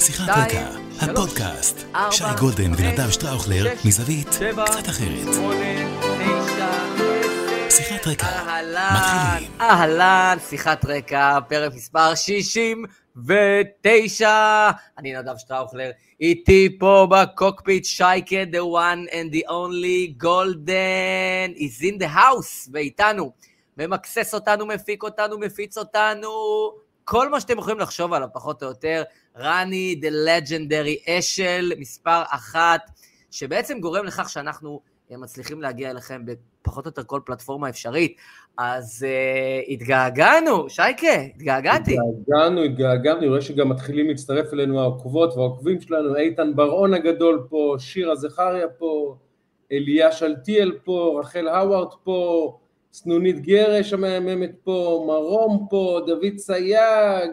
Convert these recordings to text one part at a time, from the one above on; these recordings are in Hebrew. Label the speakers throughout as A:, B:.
A: שיחת רקע, הפודקאסט, שי גולדן ונדב שטראוכלר, מזווית קצת אחרת. שיחת רקע, מתחילים.
B: אהלן, שיחת רקע, פרק מספר 69. אני נדב שטראוכלר, איתי פה בקוקפיט שייקה, the one and the only Golden is in the house, ואיתנו. ממקסס אותנו, מפיק אותנו, מפיץ אותנו, כל מה שאתם יכולים לחשוב עליו, פחות או יותר. רני, the legendary אשל, מספר אחת, שבעצם גורם לכך שאנחנו אה, מצליחים להגיע אליכם בפחות או יותר כל פלטפורמה אפשרית. אז uh, התגעגענו, שייקה, התגעגעתי.
C: התגעגענו, התגעגענו, אני רואה שגם מתחילים להצטרף אלינו העוקבות והעוקבים שלנו, איתן בר-און הגדול פה, שירה זכריה פה, אליה שלטיאל פה, רחל האווארד פה, סנונית גרש המהממת פה, מרום פה, דוד סייג,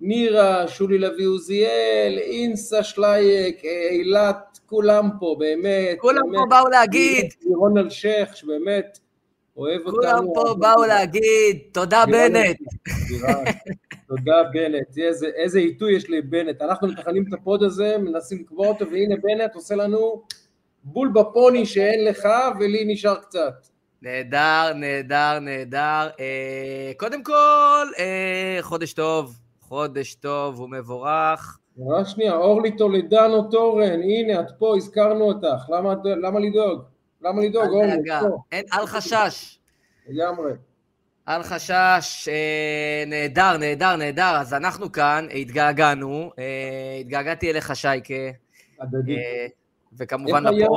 C: נירה, שולי לוי עוזיאל, אינסה שלייק, אילת, כולם פה, באמת.
B: כולם
C: באמת,
B: פה באו להגיד.
C: לירון אלשיך, שבאמת אוהב אותנו.
B: כולם פה באו להגיד, תודה בנט.
C: תודה בנט, איזה, איזה עיתוי יש לבנט, אנחנו מתכננים את ה pod הזה, מנסים לקבוע אותו, והנה בנט עושה לנו בול בפוני שאין לך ולי נשאר קצת.
B: נהדר, נהדר, נהדר. אה, קודם כל, אה, חודש טוב, חודש טוב ומבורך.
C: רק שנייה, אורלי טולדנו תורן, הנה את פה, הזכרנו אותך, למה, למה לדאוג? למה לדאוג, אורלי? פה,
B: אין, אל חשש.
C: לגמרי.
B: אל חשש, אה, נהדר, נהדר, נהדר. אז אנחנו כאן, התגעגענו, אה, התגעגעתי אליך, שייקה,
C: הדדי.
B: אה, וכמובן
C: איך היה.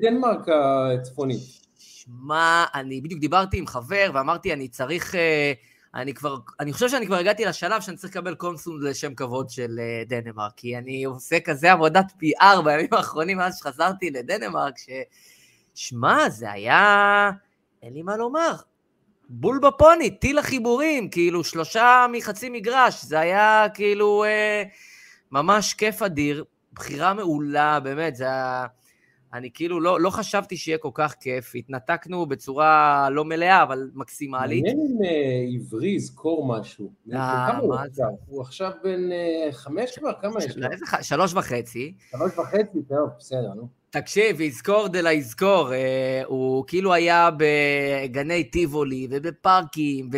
C: בדנמרק הצפונית?
B: שמע, אני בדיוק דיברתי עם חבר ואמרתי, אני צריך, אה, אני כבר, אני חושב שאני כבר הגעתי לשלב שאני צריך לקבל קונסול לשם כבוד של אה, דנמרק, כי אני עושה כזה עבודת PR בימים האחרונים מאז שחזרתי לדנמרק, ש... שמע, זה היה, אין לי מה לומר. בול בפוני, טיל החיבורים, כאילו שלושה מחצי מגרש, זה היה כאילו אה, ממש כיף אדיר, בחירה מעולה, באמת, זה היה... אני כאילו לא, לא חשבתי שיהיה כל כך כיף, התנתקנו בצורה לא מלאה, אבל מקסימלית.
C: מעניין אם אה, עברי יזכור משהו.
B: אה,
C: כמה הוא
B: מה
C: עכשיו? הוא עכשיו בן אה, חמש כבר? כמה יש לו?
B: שלוש וחצי.
C: שלוש וחצי? טוב, בסדר, נו.
B: תקשיב, יזכור דלה יזכור, אה, הוא כאילו היה בגני טיבולי ובפארקים.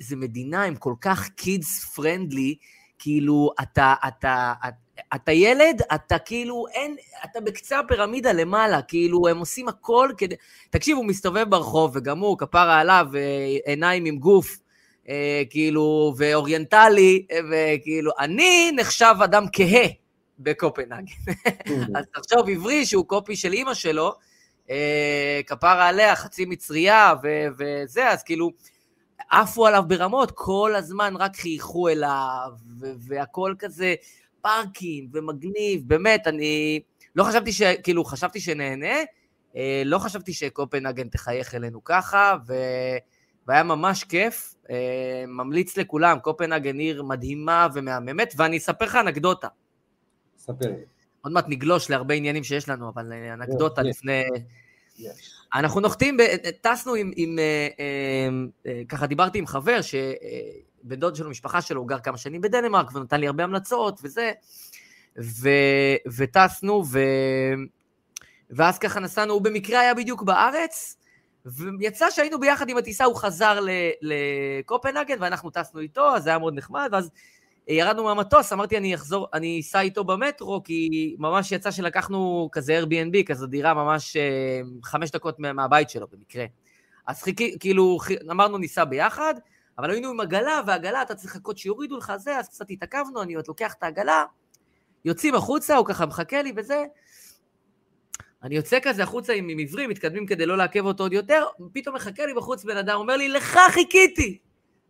B: זה מדינה, הם כל כך kids friendly, כאילו, אתה, אתה, אתה, אתה ילד, אתה כאילו, אין, אתה בקצה הפירמידה למעלה, כאילו, הם עושים הכל כדי... תקשיב, הוא מסתובב ברחוב, וגם הוא, כפרה עליו, עיניים עם גוף, אה, כאילו, ואוריינטלי, אה, וכאילו, אני נחשב אדם כהה בקופנהגן. אז תחשוב, עברי, שהוא copy של אימא שלו, אה, כפרה עליה, חצי מצרייה ו- וזה, אז כאילו, עפו עליו ברמות, כל הזמן רק חייכו אליו, ו- והכל כזה פארקים ומגניב, באמת, אני לא חשבתי ש... כאילו, חשבתי שנהנה, אה, לא חשבתי שקופנהגן תחייך אלינו ככה, ו... והיה ממש כיף. אה, ממליץ לכולם, קופנהגן עיר מדהימה ומהממת, ואני אספר לך אנקדוטה.
C: ספר.
B: עוד מעט נגלוש להרבה עניינים שיש לנו, אבל אה, אנקדוטה. לפני... אנחנו נוחתים. טסנו עם, עם אה, אה, ככה דיברתי עם חבר, שבן דוד שלו, משפחה שלו, הוא גר כמה שנים בדנמרק, ונתן לי הרבה המלצות וזה, ו... וטסנו, ו... ואז ככה נסענו, הוא במקרה היה בדיוק בארץ, ויצא שהיינו ביחד עם הטיסה, הוא חזר. לקופנהגן, ואנחנו טסנו איתו, אז זה היה מאוד נחמד, ואז ירדנו מהמטוס, אמרתי אני אחזור, אני אסע איתו במטרו, כי ממש יצא שלקחנו כזה Airbnb, כזו דירה ממש אה, חמש דקות מה- מהבית שלו במקרה. אז חיכי, כאילו, אמרנו ניסע ביחד, אבל היינו עם עגלה, והעגלה, אתה צריך לחכות שיורידו לך זה, אז קצת התעכבנו, אני עוד לוקח את העגלה, יוצאים החוצה, הוא ככה מחכה לי וזה. אני יוצא כזה החוצה עם, עם עברי, מתקדמים כדי לא לעכב אותו עוד יותר, פתאום מחכה לי בחוץ בן אדם, אומר לי, לך חיכיתי!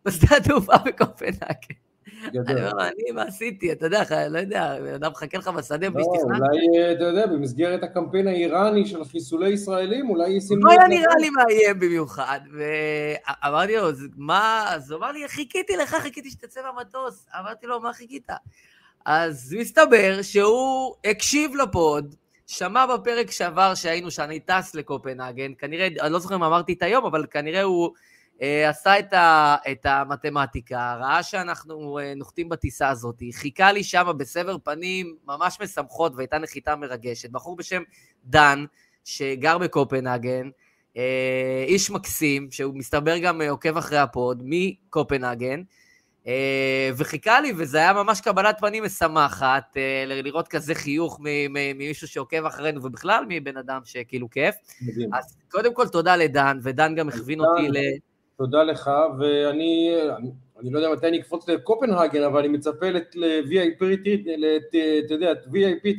B: בשדה התעופה בקופנהגן. אני. אומר אני, מה עשיתי? אתה יודע, לא יודע, בן אדם מחכה לך בשדה בלי
C: לא,
B: שתכננת.
C: אולי, אה, אתה יודע, במסגרת הקמפיין האיראני של חיסולי ישראלים, אולי ישימו...
B: לא היה נראה לי מאיים במיוחד, ואמרתי לו, "אז מה? אז הוא אמר לי, חיכיתי לך, חיכיתי שתצא מהמטוס. אמרתי לו, מה חיכית? אז מסתבר שהוא הקשיב לפוד, שמע בפרק שעבר שהיינו, שאני טס לקופנהגן, כנראה, אני לא זוכר אם אמרתי את היום, אבל כנראה הוא עשה את, ה, את המתמטיקה, ראה שאנחנו אה, נוחתים בטיסה הזאת, חיכה לי שם בסבר פנים ממש משמחות והייתה נחיתה מרגשת. בחור בשם דן, שגר בקופנהגן, אה, איש מקסים, שהוא מסתבר גם עוקב אחרי הפוד, מקופנהגן, וחיכה לי, וזה היה ממש קבלת פנים משמחת, לראות כזה חיוך ממישהו שעוקב אחרינו, ובכלל מבן אדם שכאילו כיף. מדהים. אז קודם כל תודה לדן, ודן גם הכווין אותי ל...
C: תודה לך, ואני אני לא יודע מתי אני אקפוץ לקופנהגן, אבל אני מצפה ל-VIP,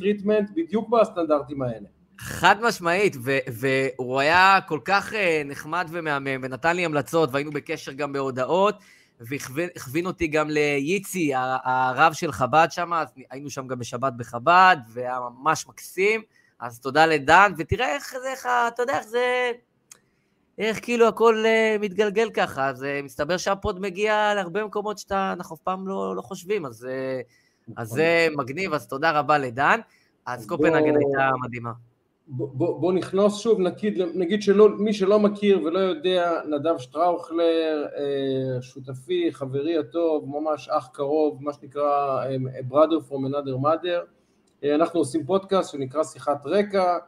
C: treatment בדיוק בסטנדרטים האלה.
B: חד משמעית, והוא היה כל כך אה, נחמד ומהמם, ונתן לי המלצות, והיינו בקשר גם בהודעות, והכווין אותי גם ליצי, הרב של חב"ד שם, אז היינו שם גם בשבת בחב"ד, והיה ממש מקסים, אז תודה לדן, ותראה איך זה, אתה יודע איך זה... איך כאילו הכל אה, מתגלגל ככה, אז אה, מסתבר שה pod מגיע להרבה מקומות שאנחנו אף פעם לא, לא חושבים, אז, אה, אז זה מגניב, אז תודה רבה לדן. אז קופנהגן הייתה מדהימה.
C: בוא, בוא נכנס שוב, נגיד, נגיד שמי שלא מכיר ולא יודע, נדב שטראוכלר, שותפי, חברי הטוב, ממש אח קרוב, מה שנקרא brother from another mother, אנחנו עושים פודקאסט שנקרא שיחת רקע,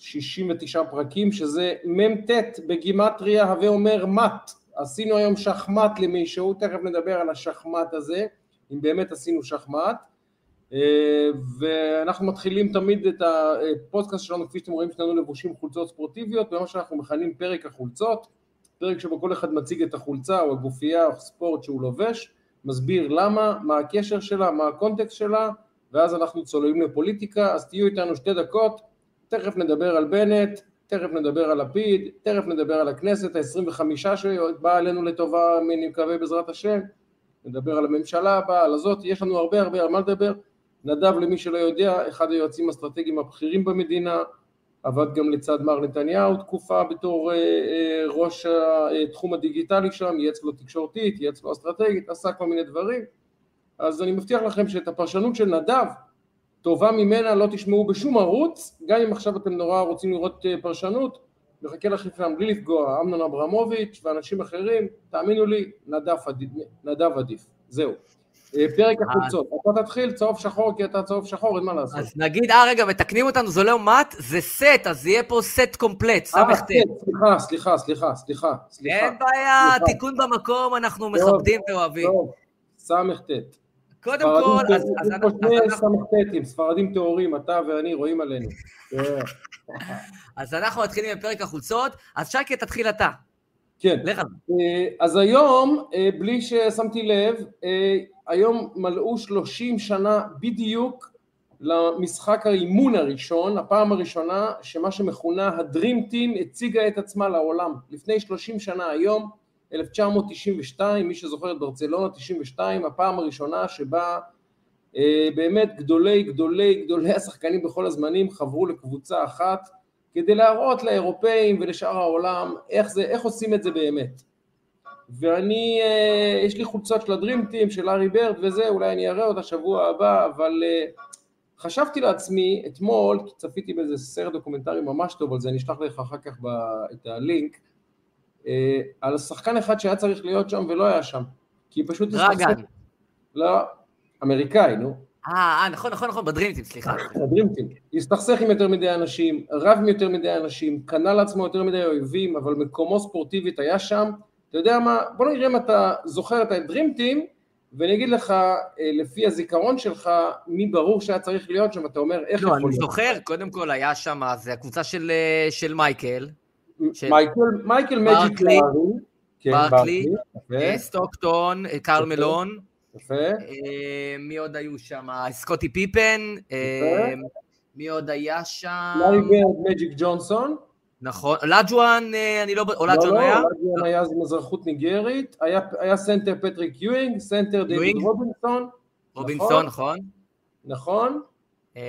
C: 69 פרקים, שזה מ"ט בגימטריה, הווה אומר מת. עשינו היום שחמט למישהו, תכף נדבר על השחמט הזה, אם באמת עשינו שחמט. אה, ואנחנו מתחילים תמיד את הפודקאסט שלנו, כפי שאתם רואים, שלנו לבושים חולצות ספורטיביות, במה שאנחנו מכנים פרק החולצות, פרק שבו כל אחד מציג את החולצה או הגופייה או הספורט שהוא לובש, מסביר למה, מה הקשר שלה, מה הקונטקסט שלה, ואז אנחנו צוללים לפוליטיקה, אז תהיו איתנו שתי דקות, תכף נדבר על בנט, תכף נדבר על לפיד, תכף נדבר על הכנסת ה-25 שבאה עלינו לטובה, אני מקווה בעזרת השם, נדבר על הממשלה הבאה, על הזאת, יש לנו הרבה הרבה על מה לדבר. נדב, למי שלא יודע, אחד היועצים האסטרטגיים הבכירים במדינה, עבד גם לצד מר נתניהו תקופה בתור אה, אה, ראש התחום הדיגיטלי שם, ייעץ לו תקשורתית, ייעץ לו אסטרטגית, עשה כל מיני דברים, אז אני מבטיח לכם שאת הפרשנות של נדב טובה ממנה לא תשמעו בשום ערוץ, גם אם עכשיו אתם נורא רוצים לראות אה, פרשנות, מחכה לכם בלי לפגוע, אמנון אברמוביץ' ואנשים אחרים, תאמינו לי, נדב, נדב עדיף, זהו. אה, פרק החולצות, אתה תתחיל צהוב שחור כי אתה צהוב שחור, אין מה לעשות.
B: אז נגיד, אה רגע, מתקנים אותנו, זה לא מט, זה סט, אז יהיה פה סט קומפלט, סט.
C: סליחה, סליחה, סליחה, סליחה.
B: אין בעיה, תיקון במקום, אנחנו מכבדים ואוהבים.
C: סט.
B: קודם כל,
C: אז... אנחנו... שני סמכתים, ספרדים טהורים, אתה ואני רואים עלינו.
B: אז אנחנו מתחילים בפרק החולצות, אז שייקה תתחיל אתה.
C: כן. לך. אה, אז היום, אה, בלי ששמתי לב, אה, היום מלאו 30 שנה בדיוק למשחק האימון הראשון, הפעם הראשונה שמה שמכונה הדרים טים הציגה את עצמה לעולם. לפני 30 שנה היום, 1992, מי שזוכר את ברצלונה 92, הפעם הראשונה שבה אה, באמת גדולי גדולי גדולי השחקנים בכל הזמנים חברו לקבוצה אחת כדי להראות לאירופאים ולשאר העולם איך, זה, איך עושים את זה באמת. ואני, אה, יש לי חולצות של ה dream team, של לארי ברד וזה, אולי אני אראה אותה שבוע הבא, אבל אה, חשבתי לעצמי אתמול, צפיתי באיזה סרט דוקומנטרי ממש טוב על זה, אני אשלח לך אחר כך את הלינק, על שחקן אחד שהיה צריך להיות שם ולא היה שם. כי פשוט...
B: רגן.
C: לא, אמריקאי, נו.
B: אה, אה, נכון, נכון, נכון, בדרימטים, סליחה.
C: בדרימטים. הסתכסך עם יותר מדי אנשים, רב עם יותר מדי אנשים, קנה לעצמו יותר מדי אויבים, אבל מקומו ספורטיבית היה שם. אתה יודע מה, בוא נראה אם אתה זוכר את הדרימטים, ואני אגיד לך, אה, לפי הזיכרון שלך, מי ברור שהיה צריך להיות שם, אתה אומר, איך
B: לא, יכול להיות? לא, אני זוכר, קודם כל היה שם, זה הקבוצה של, של מייקל,
C: מייקל מג'יק לארי,
B: כן, ברקלי, אה, סטוקטון, אה, קרל מלון. אה, מי עוד היו שם? סקוטי פיפן, מי עוד היה שם?
C: לארי ברד, מג'יק ג'ונסון.
B: נכון, אולג'ואן, אני לא... אולג'ואן
C: לא, היה? לא, אולג'ואן היה עם אזרחות ניגרית, היה סנטר פטריק יואינג, סנטר דיוויד רובינסון.
B: רובינסון, נכון.
C: נכון.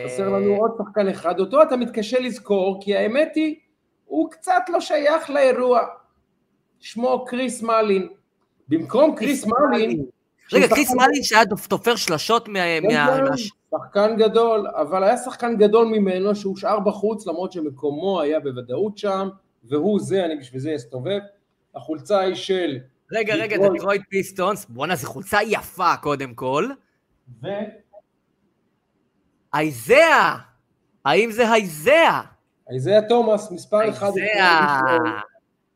C: חסר לנו עוד שחקן אחד, אותו אתה מתקשה לזכור, כי האמת היא הוא קצת לא שייך לאירוע. שמו קריס מלין. במקום קריס מלין...
B: רגע, קריס מלין שהיה תופר שלשות מה...
C: כן, כן, שחקן גדול, אבל היה שחקן גדול ממנו שהושאר בחוץ, למרות שמקומו היה בוודאות שם, והוא זה, אני בשביל זה אסתובב. החולצה היא של...
B: רגע, רגע, דטרויט פיסטונז, בואנה, זו חולצה יפה קודם כל.
C: ו...
B: אייזאה! האם זה אייזאה?
C: אייזאה תומאס, מספר אחד.
B: אייזאה!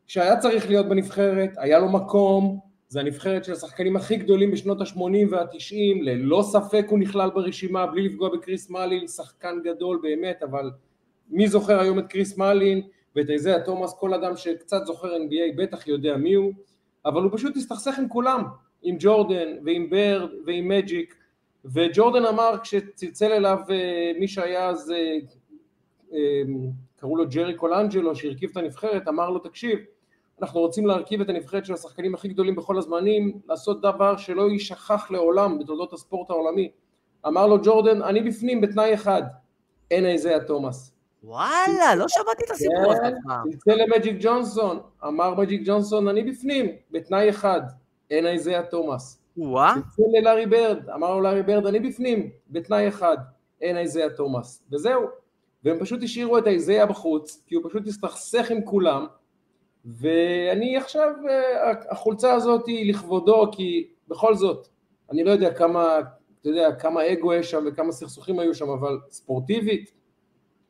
C: שהיה צריך להיות בנבחרת, היה לו מקום, זה הנבחרת של השחקנים הכי גדולים בשנות ה-80 וה-90, ללא ספק הוא נכלל ברשימה, בלי לפגוע בקריס מלין, שחקן גדול באמת, אבל מי זוכר היום את קריס מלין ואת איזיה תומאס, כל אדם שקצת זוכר NBA בטח יודע מי הוא, אבל הוא פשוט הסתכסך עם כולם, עם ג'ורדן ועם ברד ועם מג'יק, וג'ורדן אמר כשצלצל אליו אה, מי שהיה אז, אה, קראו לו ג'רי קולנג'לו שהרכיב את הנבחרת, אמר לו תקשיב, אנחנו רוצים להרכיב את הנבחרת של השחקנים הכי גדולים בכל הזמנים, לעשות דבר שלא יישכח לעולם בתולדות הספורט העולמי. אמר לו ג'ורדן, אני בפנים בתנאי אחד, אין איזיה תומאס.
B: וואלה, לא שמעתי את הסיפור הזה
C: פעם. צלצל למג'יק ג'ונסון, אמר מג'יק ג'ונסון, אני בפנים, בתנאי אחד, אין איזיה תומאס.
B: וואה.
C: צלצל ללארי ברד, אמר לו לארי ברד, אני בפנים, בתנאי אחד, אין איזיה תומאס. וזהו. והם פשוט השאירו את איזיה בחוץ, כי הוא פשוט הסתכסך עם כולם, ואני עכשיו, אה, החולצה הזאת היא לכבודו, כי בכל זאת, אני לא יודע כמה, אתה יודע, כמה אגו יש שם וכמה סכסוכים היו שם, אבל ספורטיבית,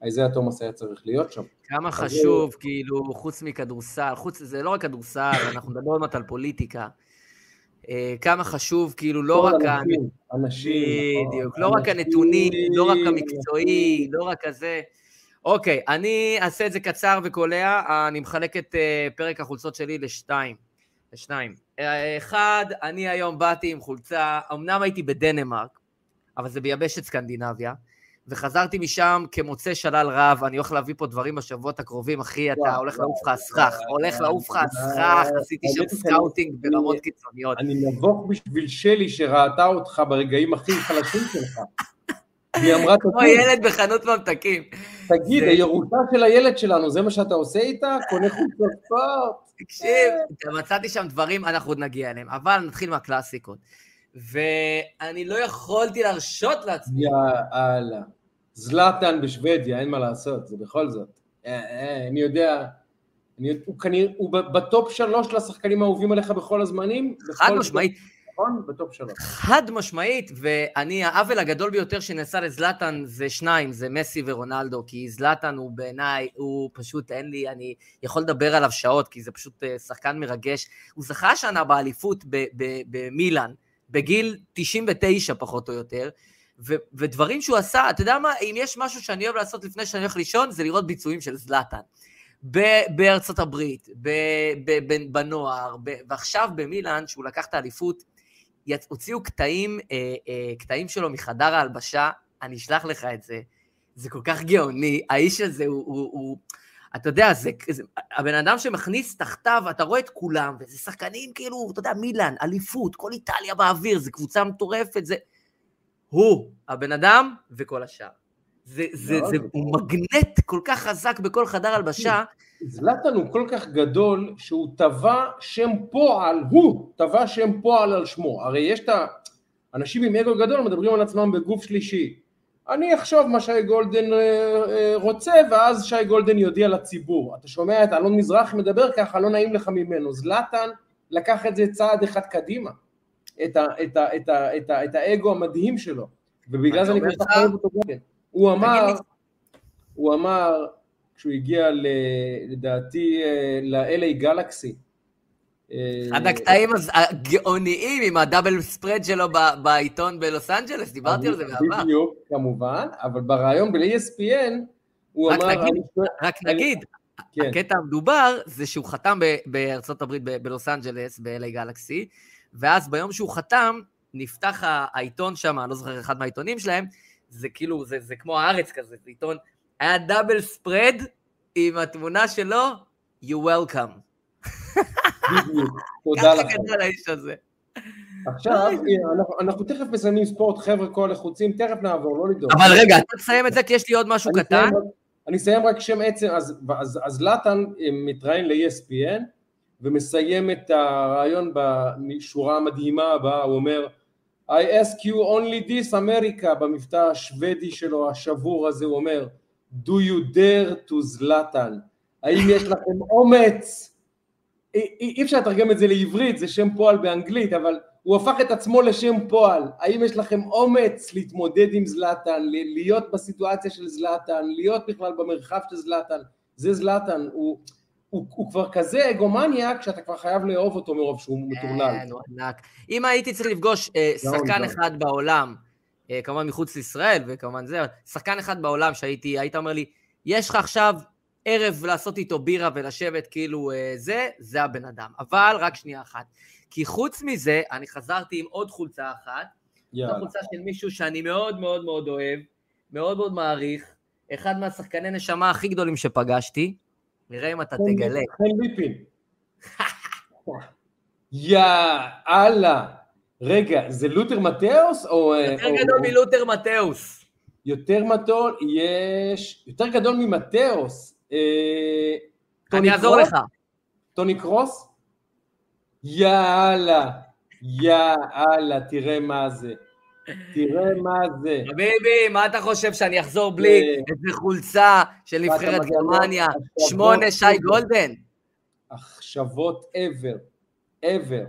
C: איזיה תומאס היה צריך להיות שם.
B: כמה חשוב, זה... כאילו, חוץ מכדורסל, חוץ, זה לא רק כדורסל, אנחנו מדברים עוד על פוליטיקה. אה, כמה חשוב, כאילו, לא רק...
C: אנשים, אנשים.
B: בדיוק, לא רק הנתונים, לא רק המקצועי, לא רק הזה. אוקיי, אני אעשה את זה קצר וקולע, אני מחלק את uh, פרק החולצות שלי לשתיים. לשניים. אה, אחד, אני היום באתי עם חולצה, אמנם הייתי בדנמרק, אבל זה ביבשת סקנדינביה, וחזרתי משם כמוצא שלל רב, אני הולך להביא פה דברים בשבועות הקרובים, אחי, אתה הולך לעוף לך הסכך, הולך לעוף לך הסכך, עשיתי שם scouting ברמות קיצוניות.
C: אני נבוך בשביל אשתי שראתה אותך ברגעים הכי חלשים שלך.
B: היא אמרה, כמו ילד בחנות ממתקים.
C: תגיד, הירושה של הילד שלנו, זה מה שאתה עושה איתה? קונה חולצות ספורט?
B: תקשיב, מצאתי שם דברים, אנחנו עוד נגיע אליהם, אבל נתחיל מהקלאסיקות. ואני לא יכולתי להרשות לעצמי.
C: יאללה. זלאטן בשוודיה, אין מה לעשות, זה בכל זאת. אה, אה, אני יודע, אני, הוא כנראה, הוא בטופ שלוש לשחקנים האהובים עליך בכל הזמנים.
B: חד משמעית.
C: נכון? בטופ שלוש.
B: חד משמעית, ואני, העוול הגדול ביותר שנעשה לזלאטן זה שניים, זה מסי ורונלדו, כי זלאטן הוא בעיניי, הוא פשוט, אין לי, אני יכול לדבר עליו שעות, כי זה פשוט אה, שחקן מרגש. הוא זכה השנה באליפות במילאן, בגיל 99 פחות או יותר, ו- ודברים שהוא עשה, אתה יודע מה, אם יש משהו שאני אוהב לעשות לפני שאני הולך לישון, זה לראות ביצועים של זלאטן. בארצות הברית, בנוער, ועכשיו במילאן, שהוא לקח את האליפות, הוציאו קטעים, אה, אה, קטעים שלו מחדר ההלבשה, אני אשלח לך את זה. זה כל כך גאוני, האיש הזה הוא, הוא, הוא אתה יודע, זה, זה, הבן אדם שמכניס תחתיו, אתה רואה את כולם, וזה שחקנים כאילו, אתה יודע, מילאן, אליפות, כל איטליה באוויר, זה קבוצה מטורפת, זה... הוא, הבן אדם וכל השאר. זה, זה, זה, זה, הוא מגנט כל כך חזק בכל חדר הלבשה.
C: זלטן הוא כל כך גדול שהוא טבע שם פועל, הוא טבע שם פועל על שמו. הרי יש את האנשים עם אגו גדול מדברים על עצמם בגוף שלישי. אני אחשוב מה שי גולדן אה, אה, רוצה ואז שי גולדן יודיע לציבור. אתה שומע את אלון מזרח מדבר ככה, לא נעים לך ממנו. זלטן לקח את זה צעד אחד קדימה, את, ה, את, ה, את, ה, את, ה, את האגו המדהים שלו, ובגלל זה אני כל כך אוהב אותו. הוא אמר, הוא אמר, כשהוא הגיע ל, לדעתי ל-LA Galaxy.
B: אחד הקטעים הגאוניים עם ה double spread שלו בעיתון בלוס אנג'לס, דיברתי על זה בעבר.
C: בדיוק, כמובן, אבל בריאיון ב-ESPN הוא אמר...
B: רק נגיד, כן. הקטע המדובר זה שהוא חתם בארצות הברית בלוס אנג'לס, ב-LA גלקסי, ואז ביום שהוא חתם, נפתח העיתון שם, אני לא זוכר אחד מהעיתונים שלהם, זה כאילו, זה, זה כמו הארץ כזה, זה עיתון, היה דאבל ספרד עם התמונה שלו, you welcome.
C: בדיוק, תודה לך.
B: ככה גדל האיש הזה.
C: עכשיו, אנחנו, תכף מסיימים ספורט, חבר'ה כל לחוצים, תכף נעבור, לא לדאוג.
B: אבל רגע, אתה תסיים את זה כי יש לי עוד משהו קטן.
C: אני אסיים רק שם עצם, אז לטן אה, מתראיין ל-ESPN ומסיים את הרעיון בשורה המדהימה הבאה, הוא אומר, I ask you only this America, במבטא השוודי שלו, השבור הזה, הוא אומר, do you dare to זלאטן? האם יש לכם אומץ אי אפשר לתרגם את זה לעברית, זה שם פועל באנגלית, אבל הוא הפך את עצמו לשם פועל. האם יש לכם אומץ להתמודד עם זלאטן, להיות בסיטואציה של זלאטן, להיות בכלל במרחב של זלאטן? זה זלאטן, הוא, הוא, הוא כבר כזה אגומניאק שאתה כבר חייב לאהוב אותו מרוב שהוא מטורלל.
B: כן, הוא ענק. אם הייתי צריך לפגוש אה, שחקן אחד בעולם, אה, כמובן מחוץ לישראל, וכמובן זה, שחקן אחד בעולם שהייתי, היית אומר לי, יש לך עכשיו ערב לעשות איתו בירה ולשבת כאילו אה, זה, זה הבן אדם. אבל רק שנייה אחת. כי חוץ מזה, אני חזרתי עם עוד חולצה אחת. זו חולצה של מישהו שאני מאוד מאוד מאוד אוהב, מאוד מאוד מעריך, אחד מהשחקני נשמה הכי גדולים שפגשתי. נראה אם אתה תגלה.
C: חן ליפין. יאללה. רגע, זה לותר מתאוס או...
B: אה, יותר גדול מלותר מתאוס.
C: יותר גדול, יש... יותר גדול ממתאוס.
B: אה, אני אעזור לך.
C: טוני קרוס? יאללה, יאללה, תראה מה זה. תראה מה זה.
B: חביבי, מה אתה חושב, שאני אחזור בלי איזה חולצה של נבחרת גרמניה, שמונה שי גולדן?
C: מחשבות ever, ever,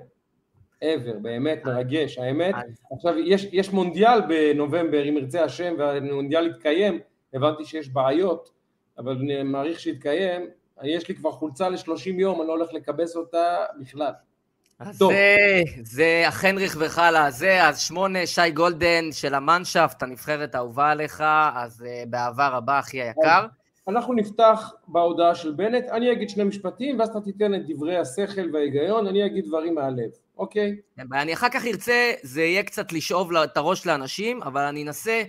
C: ever, באמת מרגש, האמת. עכשיו, יש, יש מונדיאל בנובמבר, אם ירצה השם, והמונדיאל יתקיים, הבנתי שיש בעיות, אבל אני מעריך שיתקיים, יש לי כבר חולצה ל-30 יום, אני לא הולך לקבס אותה בכלל.
B: אז זה, זה החנריך וחלה, זה, אז שמונה, שי גולדן של המנשפט, הנבחרת האהובה עליך, אז uh, באהבה רבה, אחי היקר.
C: אנחנו נפתח בהודעה של בנט, אני אגיד שני משפטים, ואז אתה תיתן את דברי השכל וההיגיון, אני אגיד דברים מהלב, אוקיי?
B: אני אחר כך ארצה, זה יהיה קצת לשאוב את הראש לאנשים, אבל אני אנסה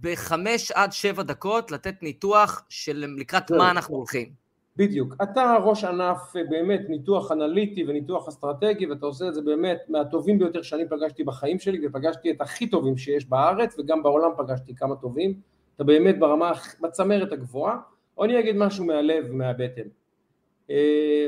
B: בחמש עד שבע דקות לתת ניתוח של לקראת מה אנחנו הולכים.
C: בדיוק. אתה ראש ענף אה, באמת ניתוח אנליטי וניתוח אסטרטגי ואתה עושה את זה באמת מהטובים ביותר שאני פגשתי בחיים שלי ופגשתי את הכי טובים שיש בארץ וגם בעולם פגשתי כמה טובים. אתה באמת ברמה, בצמרת הגבוהה. או אני אגיד משהו מהלב ומהבטן. אה,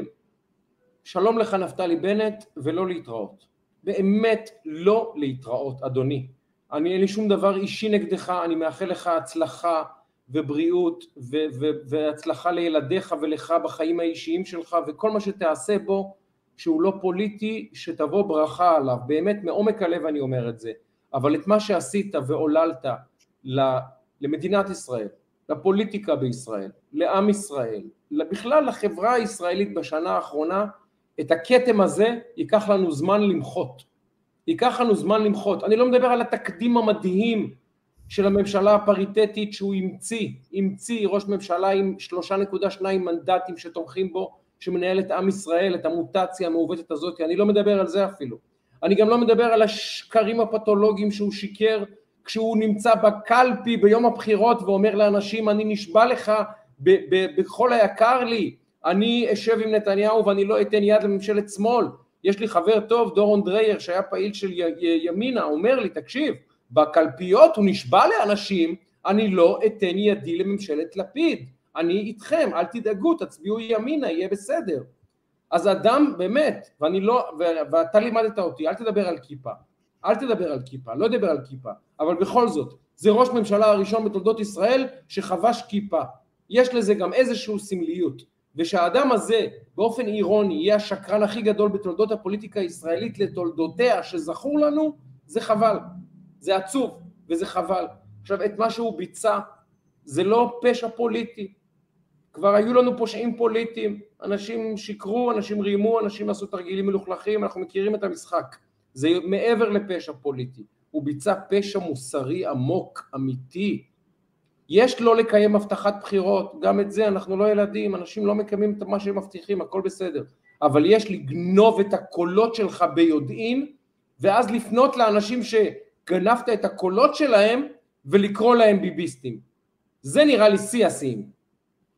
C: שלום לך נפתלי בנט ולא להתראות. באמת לא להתראות אדוני. אני אין לי שום דבר אישי נגדך, אני מאחל לך הצלחה ובריאות ו- ו- והצלחה לילדיך ולך בחיים האישיים שלך וכל מה שתעשה בו שהוא לא פוליטי שתבוא ברכה עליו. באמת מעומק הלב אני אומר את זה. אבל את מה שעשית ועוללת למדינת ישראל לפוליטיקה בישראל לעם ישראל בכלל לחברה הישראלית בשנה האחרונה את הכתם הזה ייקח לנו זמן למחות. ייקח לנו זמן למחות. אני לא מדבר על התקדים המדהים של הממשלה הפריטטית שהוא המציא, המציא ראש ממשלה עם שלושה נקודה שניים מנדטים שתומכים בו, שמנהל את עם ישראל, את המוטציה המעוותת הזאת, אני לא מדבר על זה אפילו. אני גם לא מדבר על השקרים הפתולוגיים שהוא שיקר כשהוא נמצא בקלפי ביום הבחירות ואומר לאנשים אני נשבע לך בכל היקר לי, אני אשב עם נתניהו ואני לא אתן יד לממשלת שמאל. יש לי חבר טוב, דורון דרייר, שהיה פעיל של ימינה, אומר לי, תקשיב, בקלפיות הוא נשבע לאנשים, אני לא אתן ידי לממשלת לפיד, אני איתכם, אל תדאגו, תצביעו ימינה, יהיה בסדר. אז אדם באמת, ואני לא, ואתה לימדת אותי, אל תדבר על כיפה, אל תדבר על כיפה, לא אדבר על כיפה, אבל בכל זאת, זה ראש ממשלה הראשון בתולדות ישראל שחבש כיפה. יש לזה גם איזושהי סמליות, ושהאדם הזה באופן אירוני יהיה השקרן הכי גדול בתולדות הפוליטיקה הישראלית לתולדותיה שזכור לנו, זה חבל. זה עצוב וזה חבל. עכשיו, את מה שהוא ביצע זה לא פשע פוליטי. כבר היו לנו פושעים פוליטיים, אנשים שיקרו, אנשים רימו, אנשים עשו תרגילים מלוכלכים, אנחנו מכירים את המשחק. זה מעבר לפשע פוליטי, הוא ביצע פשע מוסרי עמוק, אמיתי. יש לא לקיים הבטחת בחירות, גם את זה אנחנו לא ילדים, אנשים לא מקיימים את מה שהם מבטיחים, הכל בסדר. אבל יש לגנוב את הקולות שלך ביודעין, ואז לפנות לאנשים ש... גנבת את הקולות שלהם ולקרוא להם ביביסטים. זה נראה לי שיא השיאים.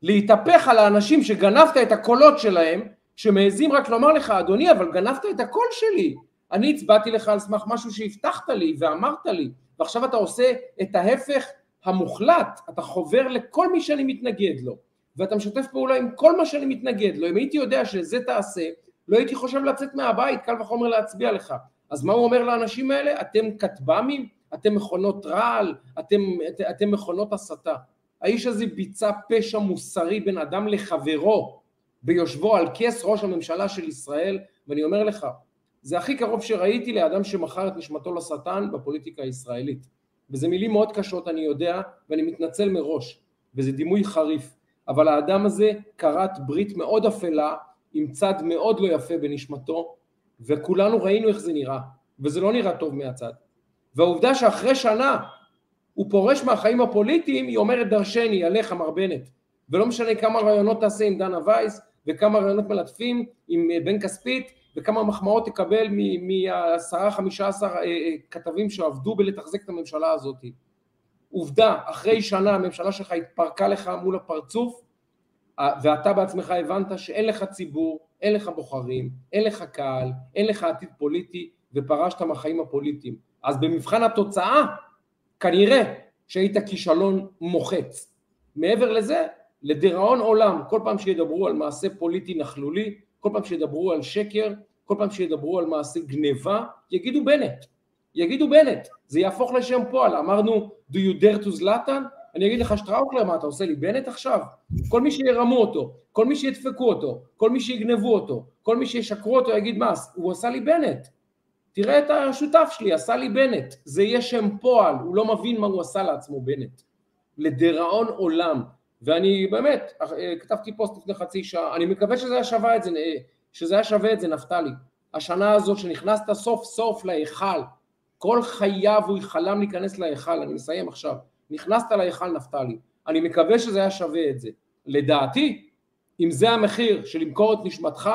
C: להתהפך על האנשים שגנבת את הקולות שלהם, שמעזים רק לומר לך, אדוני, אבל גנבת את הקול שלי. אני הצבעתי לך על סמך משהו שהבטחת לי ואמרת לי, ועכשיו אתה עושה את ההפך המוחלט, אתה חובר לכל מי שאני מתנגד לו, ואתה משתף פעולה עם כל מה שאני מתנגד לו. אם הייתי יודע שזה תעשה, לא הייתי חושב לצאת מהבית, קל וחומר להצביע לך. אז מה הוא אומר לאנשים האלה? אתם כטב"מים? אתם מכונות רעל? אתם, את, אתם מכונות הסתה. האיש הזה ביצע פשע מוסרי בין אדם לחברו, ביושבו על כס ראש הממשלה של ישראל, ואני אומר לך, זה הכי קרוב שראיתי לאדם שמכר את נשמתו לשטן בפוליטיקה הישראלית. וזה מילים מאוד קשות, אני יודע, ואני מתנצל מראש, וזה דימוי חריף, אבל האדם הזה כרת ברית מאוד אפלה עם צד מאוד לא יפה בנשמתו, וכולנו ראינו איך זה נראה, וזה לא נראה טוב מהצד. והעובדה שאחרי שנה הוא פורש מהחיים הפוליטיים, היא אומרת דרשני עליך מר בנט. ולא משנה כמה רעיונות תעשה עם דנה וייס, וכמה רעיונות מלטפים עם אה, בן כספית, וכמה מחמאות תקבל מעשרה חמישה עשר אה, אה, כתבים שעבדו בלתחזק את הממשלה הזאת. עובדה, אחרי שנה הממשלה שלך התפרקה לך מול הפרצוף, ואתה בעצמך הבנת שאין לך ציבור, אין לך בוחרים, אין לך קהל, אין לך עתיד פוליטי, ופרשת מהחיים הפוליטיים. אז במבחן התוצאה, כנראה שהיית כישלון מוחץ. מעבר לזה, לדיראון עולם, כל פעם שידברו על מעשה פוליטי נכלולי, כל פעם שידברו על שקר, כל פעם שידברו על מעשה גניבה, יגידו בנט, יגידו בנט, זה יהפוך לשם פועל, אמרנו do you dare to זלאטן, אני אגיד לך שטראוכלר, מה אתה עושה לי בנט עכשיו? כל מי שירמו אותו, כל מי שידפקו אותו, כל מי שיגנבו אותו, כל מי שישקרו אותו יגיד מה, הוא עשה לי בנט, תראה את השותף שלי, עשה לי בנט, זה יהיה שם פועל, הוא לא מבין מה הוא עשה לעצמו בנט, לדיראון עולם, ואני באמת, כתבתי פוסט לפני חצי שעה, אני מקווה שזה היה שווה את זה, שזה היה שווה את זה נפתלי, השנה הזאת שנכנסת סוף סוף להיכל, כל חייו הוא חלם להיכנס להיכל, אני מסיים עכשיו, נכנסת להיכל נפתלי, אני מקווה שזה היה שווה את זה, לדעתי, אם זה המחיר של למכור את נשמתך,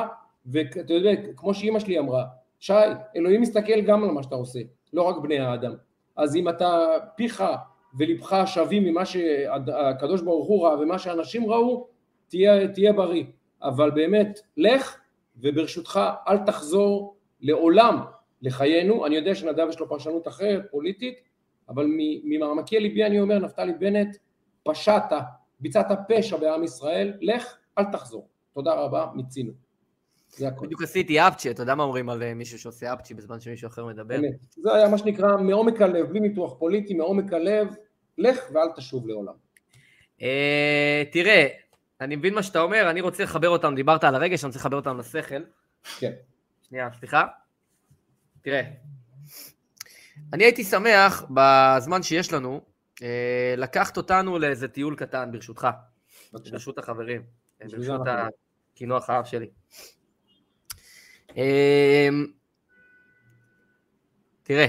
C: ואתה יודע, כמו שאימא שלי אמרה, שי, אלוהים מסתכל גם על מה שאתה עושה, לא רק בני האדם, אז אם אתה פיך ולבך שווים ממה שהקדוש ברוך הוא ראה ומה שאנשים ראו, תהיה, תהיה בריא. אבל באמת, לך וברשותך אל תחזור לעולם לחיינו. אני יודע שנדב יש לו פרשנות אחרת, פוליטית, אבל ממעמקי ליבי אני אומר, נפתלי בנט, פשעת, ביצעת פשע בעם ישראל, לך, אל תחזור. תודה רבה, מיצינו.
B: זה הכל. בדיוק עשיתי אפצ'י, אתה יודע מה אומרים על אה, מישהו שעושה אפצ'י בזמן שמישהו אחר מדבר?
C: זה היה מה שנקרא מעומק הלב, בלי ניתוח פוליטי, מעומק הלב, לך ואל תשוב לעולם.
B: אה, תראה, אני מבין מה שאתה אומר, אני רוצה לחבר אותם, דיברת על הרגש, אני רוצה לחבר אותם לשכל.
C: כן.
B: שנייה, סליחה. תראה, אני הייתי שמח בזמן שיש לנו, אה, לקחת אותנו לאיזה טיול קטן, ברשותך. ברשות החברים. ברשות הקינוח האב שלי. אמ, תראה,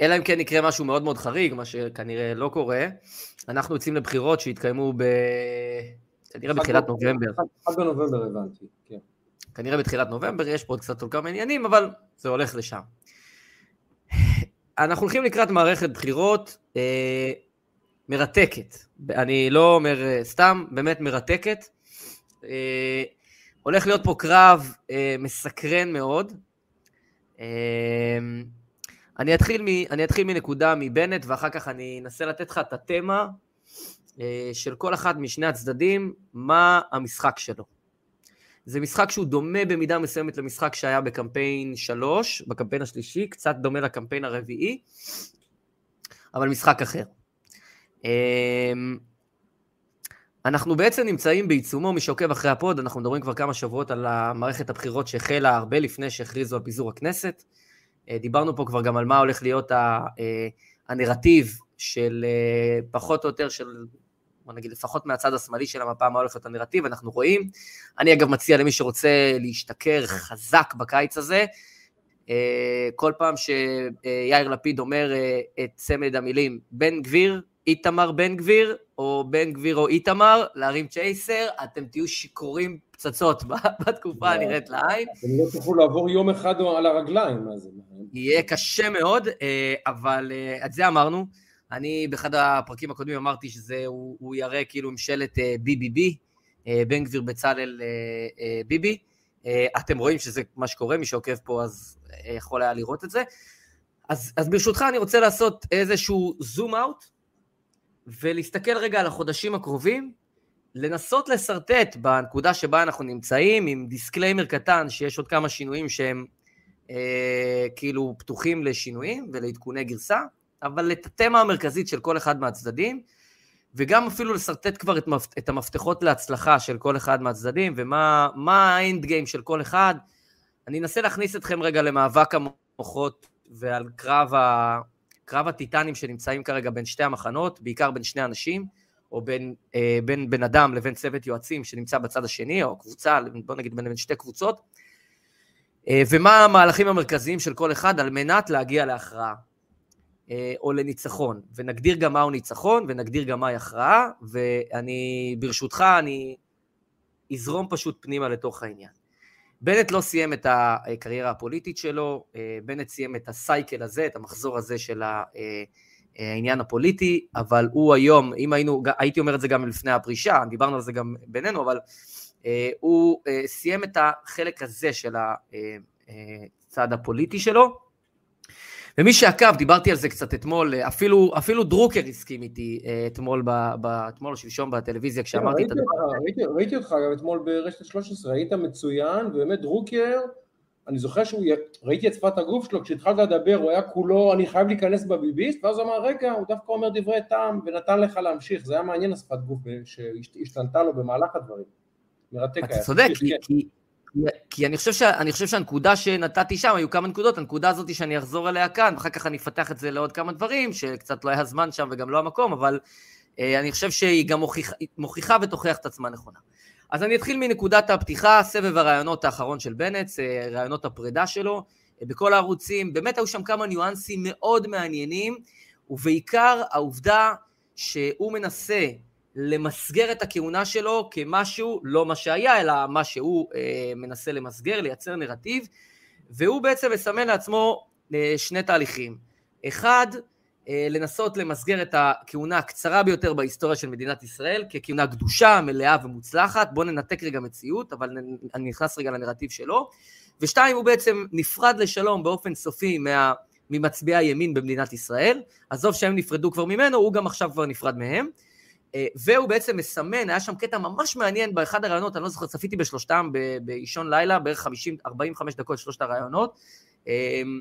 B: אלא אם כן יקרה משהו מאוד מאוד חריג, מה שכנראה לא קורה, אנחנו יוצאים לבחירות שיתקיימו ב... כנראה בתחילת נובמבר.
C: עד בנובמבר הבנתי, כן.
B: כנראה בתחילת נובמבר, יש פה עוד קצת עוד כמה עניינים, אבל זה הולך לשם. אנחנו הולכים לקראת מערכת בחירות אה, מרתקת. אני לא אומר אה, סתם, באמת מרתקת. אה, הולך להיות פה קרב אה, מסקרן מאוד. אה, אני, אתחיל מ, אני אתחיל מנקודה מבנט, ואחר כך אני אנסה לתת לך את התמה אה, של כל אחד משני הצדדים, מה המשחק שלו. זה משחק שהוא דומה במידה מסוימת למשחק שהיה בקמפיין 3, בקמפיין השלישי, קצת דומה לקמפיין הרביעי, אבל משחק אחר. אה, אנחנו בעצם נמצאים בעיצומו, מי שעוקב אחרי הפוד, אנחנו מדברים כבר כמה שבועות על מערכת הבחירות שהחלה הרבה לפני שהכריזו על פיזור הכנסת. אה, דיברנו פה כבר גם על מה הולך להיות אה, הנרטיב של אה, פחות או יותר של, בוא נגיד לפחות מהצד השמאלי של המפה, מה הולך להיות הנרטיב, אנחנו רואים. אני אגב מציע למי שרוצה להשתכר חזק בקיץ הזה, כל פעם שיאיר לפיד אומר את צמד המילים בן גביר, איתמר בן גביר, או בן גביר או איתמר, להרים צ'ייסר, אתם תהיו שיכורים פצצות בתקופה הנראית לעין.
C: אתם לא תוכלו לעבור יום אחד על הרגליים, מה זה?
B: יהיה קשה מאוד, אה, אבל אה, את זה אמרנו. אני באחד הפרקים הקודמים אמרתי שזה, הוא, הוא יראה כאילו ממשלת BBB, אה, בן גביר בצלאל ביבי. אתם רואים שזה מה שקורה, מי שעוקב פה אז יכול היה לראות את זה. אז, אז ברשותך אני רוצה לעשות איזשהו zoom out ולהסתכל רגע על החודשים הקרובים, לנסות לשרטט בנקודה שבה אנחנו נמצאים, עם disclaimer קטן שיש עוד כמה שינויים שהם אה, כאילו פתוחים לשינויים ולעדכוני גרסה, אבל את התמה המרכזית של כל אחד מהצדדים, וגם אפילו לשרטט כבר את, מפ... את המפתחות להצלחה של כל אחד מהצדדים, ומה האנד גיים של כל אחד. אני אנסה להכניס אתכם רגע למאבק המוחות ועל קרב, ה... קרב הטיטנים שנמצאים כרגע בין שתי המחנות, בעיקר בין שני אנשים, או בין, אה, בין בן אדם לבין צוות יועצים שנמצא בצד השני, או קבוצה, בוא נגיד בין, בין שתי קבוצות, אה, ומה המהלכים המרכזיים של כל אחד על מנת להגיע להכרעה. אה, או לניצחון, ונגדיר גם מהו ניצחון, ונגדיר גם מהי הכרעה, ואני, ברשותך, אני אזרום פשוט פנימה לתוך העניין. בנט לא סיים את הקריירה הפוליטית שלו, אה, בנט סיים את הסייקל הזה, את המחזור הזה של אה, העניין הפוליטי, אבל הוא היום, אם היינו, הייתי אומר את זה גם לפני הפרישה, דיברנו על זה גם בינינו, אבל הוא סיים את החלק הזה של הצד הפוליטי שלו, ומי שעקב, דיברתי על זה קצת אתמול, אפילו, אפילו דרוקר הסכים איתי אה, אתמול, אתמול או שלשום בטלוויזיה כשאמרתי את הדבר
C: הזה. ראיתי, ראיתי אותך גם אתמול ברשת 13, היית מצוין, ובאמת דרוקר, אני זוכר שהוא, ראיתי את שפת הגוף שלו, כשהתחלת לדבר הוא היה כולו, אני חייב להיכנס בביביסט, ואז הוא אמר, רגע, הוא דווקא אומר דברי טעם, ונתן לך להמשיך, זה היה מעניין השפת גוף שהשתנתה לו במהלך הדברים.
B: מרתק היה. אתה צודק, כי, כן. כי, אני חושב, ש... אני חושב שהנקודה שנתתי שם, היו כמה נקודות, הנקודה הזאת שאני אחזור אליה כאן, ואחר כך אני אפתח את זה לעוד כמה דברים, שקצת לא היה זמן שם וגם לא המקום, אבל אה, אני חושב שהיא גם מוכיח, מוכיחה ותוכיח את עצמה נכונה. אז אני אתחיל מנקודת הפתיחה, סבב הרעיונות האחרון של בנט, אה, רעיונות הפרידה שלו, אה, בכל הערוצים, באמת היו שם כמה ניואנסים מאוד מעניינים, ובעיקר העובדה שהוא מנסה למסגר את הכהונה שלו כמשהו, לא מה שהיה, אלא מה שהוא אה, מנסה למסגר, לייצר נרטיב, והוא בעצם מסמן לעצמו אה, שני תהליכים. אחד, אה, לנסות למסגר את הכהונה הקצרה ביותר בהיסטוריה של מדינת ישראל, ככהונה קדושה, מלאה ומוצלחת. בואו ננתק רגע מציאות, אבל אני נכנס רגע לנרטיב שלו. ושתיים, הוא בעצם נפרד לשלום באופן סופי מה... ממצביעי הימין במדינת ישראל. עזוב שהם נפרדו כבר ממנו, הוא גם עכשיו כבר נפרד מהם. אה, והוא בעצם מסמן, היה שם קטע ממש מעניין באחד הראיונות, אני לא זוכר, צפיתי בשלושתם באישון לילה, בערך 50, 45 דקות שלושת הראיונות. אמ,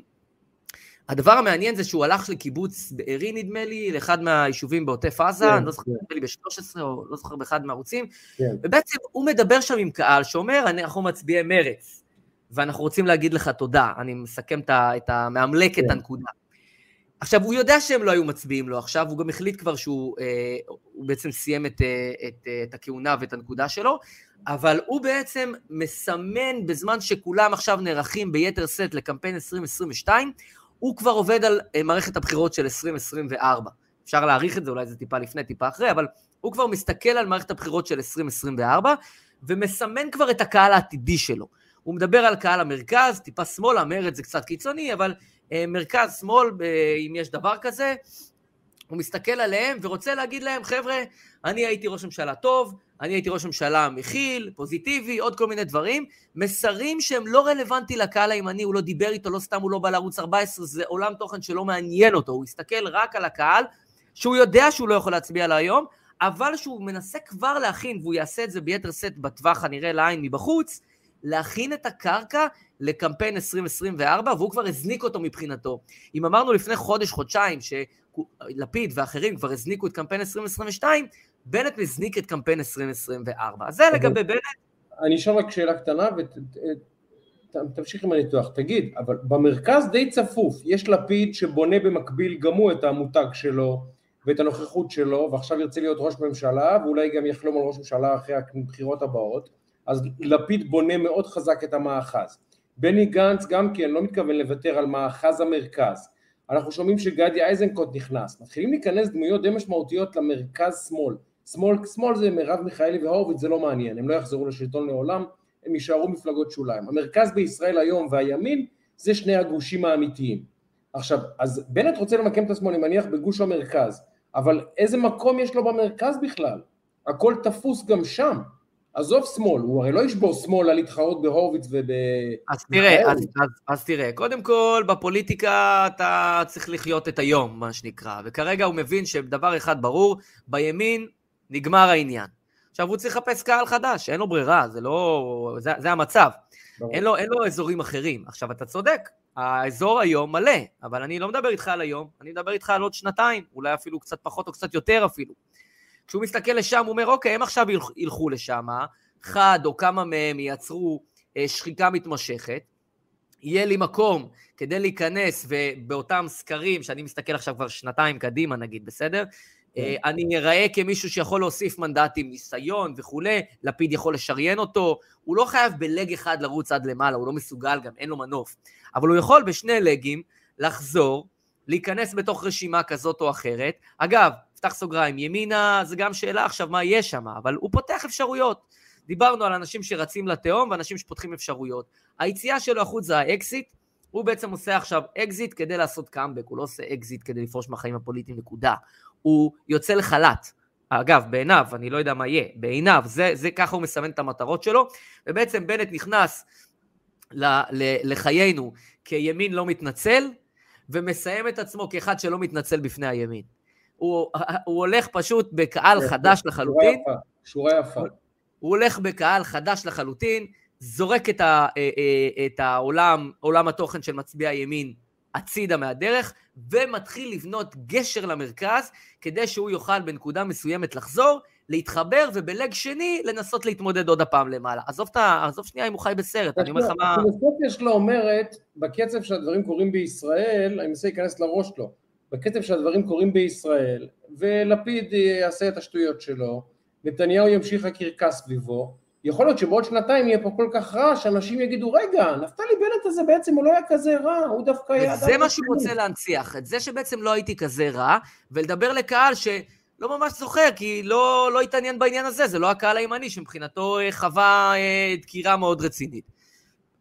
B: הדבר המעניין זה שהוא הלך לקיבוץ בארי נדמה לי, לאחד מהיישובים בעוטף עזה, כן, אני לא זוכר, כן. נדמה לי ב-13 או לא זוכר באחד מהערוצים, כן. ובעצם הוא מדבר שם עם קהל שאומר, אנחנו מצביעי מרץ, ואנחנו רוצים להגיד לך תודה, אני מסכם את ה... מאמלק כן. את הנקודה. עכשיו, הוא יודע שהם לא היו מצביעים לו עכשיו, הוא גם החליט כבר שהוא אה, בעצם סיים את, אה, את, אה, את הכהונה ואת הנקודה שלו, אבל הוא בעצם מסמן בזמן שכולם עכשיו נערכים ביתר שאת לקמפיין 2022, הוא כבר עובד על אה, מערכת הבחירות של 2024. אפשר להעריך את זה, אולי זה טיפה לפני, טיפה אחרי, אבל הוא כבר מסתכל על מערכת הבחירות של 2024, ומסמן כבר את הקהל העתידי שלו. הוא מדבר על קהל המרכז, טיפה שמאלה, מרד זה קצת קיצוני, אבל אה, מרכז שמאל, אם יש דבר כזה, הוא מסתכל עליהם ורוצה להגיד להם, חבר'ה, אני הייתי ראש ממשלה טוב, אני הייתי ראש ממשלה מכיל, פוזיטיבי, עוד כל מיני דברים, מסרים שהם לא רלוונטי לקהל הימני, הוא לא דיבר איתו, לא סתם הוא לא בא לערוץ 14, זה עולם תוכן שלא מעניין אותו, הוא הסתכל רק על הקהל, שהוא יודע שהוא לא יכול להצביע לה היום, אבל שהוא מנסה כבר להכין, והוא יעשה את זה ביתר שאת בטווח הנראה לעין מבחוץ, להכין את הקרקע לקמפיין 2024, והוא כבר הזניק אותו מבחינתו. אם אמרנו לפני חודש, חודשיים, שלפיד ואחרים כבר הזניקו את קמפיין 2022, בנט מזניק את קמפיין 2024. אז זה לגבי בנט.
C: אני אשאל רק שאלה קטנה ותמשיך עם הניתוח. תגיד, אבל במרכז די צפוף, יש לפיד שבונה במקביל גם הוא את המותג שלו ואת הנוכחות שלו, ועכשיו ירצה להיות ראש ממשלה, ואולי גם יחלום על ראש ממשלה אחרי הבחירות הבאות. אז לפיד בונה מאוד חזק את המאחז. בני גנץ גם כן לא מתכוון לוותר על מאחז המרכז. אנחנו שומעים שגדי איזנקוט נכנס. מתחילים להיכנס דמויות די משמעותיות למרכז שמאל. שמאל, שמאל זה מרב מיכאלי והורוביץ, זה לא מעניין, הם לא יחזרו לשלטון לעולם, הם יישארו מפלגות שוליים. המרכז בישראל היום והימין זה שני הגושים האמיתיים. עכשיו, אז בנט רוצה למקם את עצמו, אני מניח, בגוש המרכז, אבל איזה מקום יש לו במרכז בכלל? הכל תפוס גם שם. עזוב שמאל, הוא הרי לא ישבור שמאל על להתחרות בהורוביץ וב...
B: אז תראה, אז, אז, אז תראה, קודם כל בפוליטיקה אתה צריך לחיות את היום, מה שנקרא, וכרגע הוא מבין שדבר אחד ברור, בימין נגמר העניין. עכשיו הוא צריך לחפש קהל חדש, אין לו ברירה, זה לא... זה, זה המצב. אין לו, אין לו אזורים אחרים. עכשיו אתה צודק, האזור היום מלא, אבל אני לא מדבר איתך על היום, אני מדבר איתך על עוד שנתיים, אולי אפילו קצת פחות או קצת יותר אפילו. כשהוא מסתכל לשם, הוא אומר, אוקיי, הם עכשיו ילכו לשם, אחד או כמה מהם ייצרו אה, שחיקה מתמשכת, יהיה לי מקום כדי להיכנס, ובאותם סקרים, שאני מסתכל עכשיו כבר שנתיים קדימה נגיד, בסדר? כן. אה, אני אראה כמישהו שיכול להוסיף מנדטים, ניסיון וכולי, לפיד יכול לשריין אותו, הוא לא חייב בלג אחד לרוץ עד למעלה, הוא לא מסוגל גם, אין לו מנוף. אבל הוא יכול בשני legs לחזור, להיכנס בתוך רשימה כזאת או אחרת. אגב, פתח סוגריים, ימינה זה גם שאלה עכשיו מה יש שם, אבל הוא פותח אפשרויות. דיברנו על אנשים שרצים לתהום ואנשים שפותחים אפשרויות. היציאה שלו החוץ זה האקזיט, הוא בעצם עושה עכשיו אקזיט כדי לעשות קאמבק, הוא לא עושה אקזיט כדי לפרוש מהחיים הפוליטיים, נקודה. הוא יוצא לחל"ת. אגב, בעיניו, אני לא יודע מה יהיה, בעיניו, זה, זה ככה הוא מסמן את המטרות שלו, ובעצם בנט נכנס ל, ל, לחיינו כימין לא מתנצל, ומסיים את עצמו כאחד שלא מתנצל בפני הימין. הוא, הוא הולך פשוט בקהל חדש לחלוטין.
C: שורה יפה.
B: הוא הולך בקהל חדש לחלוטין, זורק את, ה, אה, אה, את העולם, עולם התוכן של מצביע הימין הצידה מהדרך, ומתחיל לבנות גשר למרכז, כדי שהוא יוכל בנקודה מסוימת לחזור, להתחבר, ובלג שני לנסות להתמודד עוד הפעם למעלה. עזוב, ת, עזוב שנייה אם הוא חי בסרט, אני אומר לך מה...
C: הפילוסופיה שלו אומרת, בקצב שהדברים קורים בישראל, אני מנסה להיכנס לראש שלו, בקצב שהדברים קורים בישראל, ולפיד יעשה את השטויות שלו, נתניהו ימשיך הקרקס סביבו, יכול להיות שבעוד שנתיים יהיה פה כל כך רע, שאנשים יגידו, רגע, נפתלי בנט הזה בעצם הוא לא היה כזה רע, הוא דווקא היה...
B: זה מה שהוא רוצה להנציח, את זה שבעצם לא הייתי כזה רע, ולדבר לקהל שלא ממש זוכר, כי לא, לא התעניין בעניין הזה, זה לא הקהל הימני, שמבחינתו אה, חווה אה, דקירה מאוד רצינית.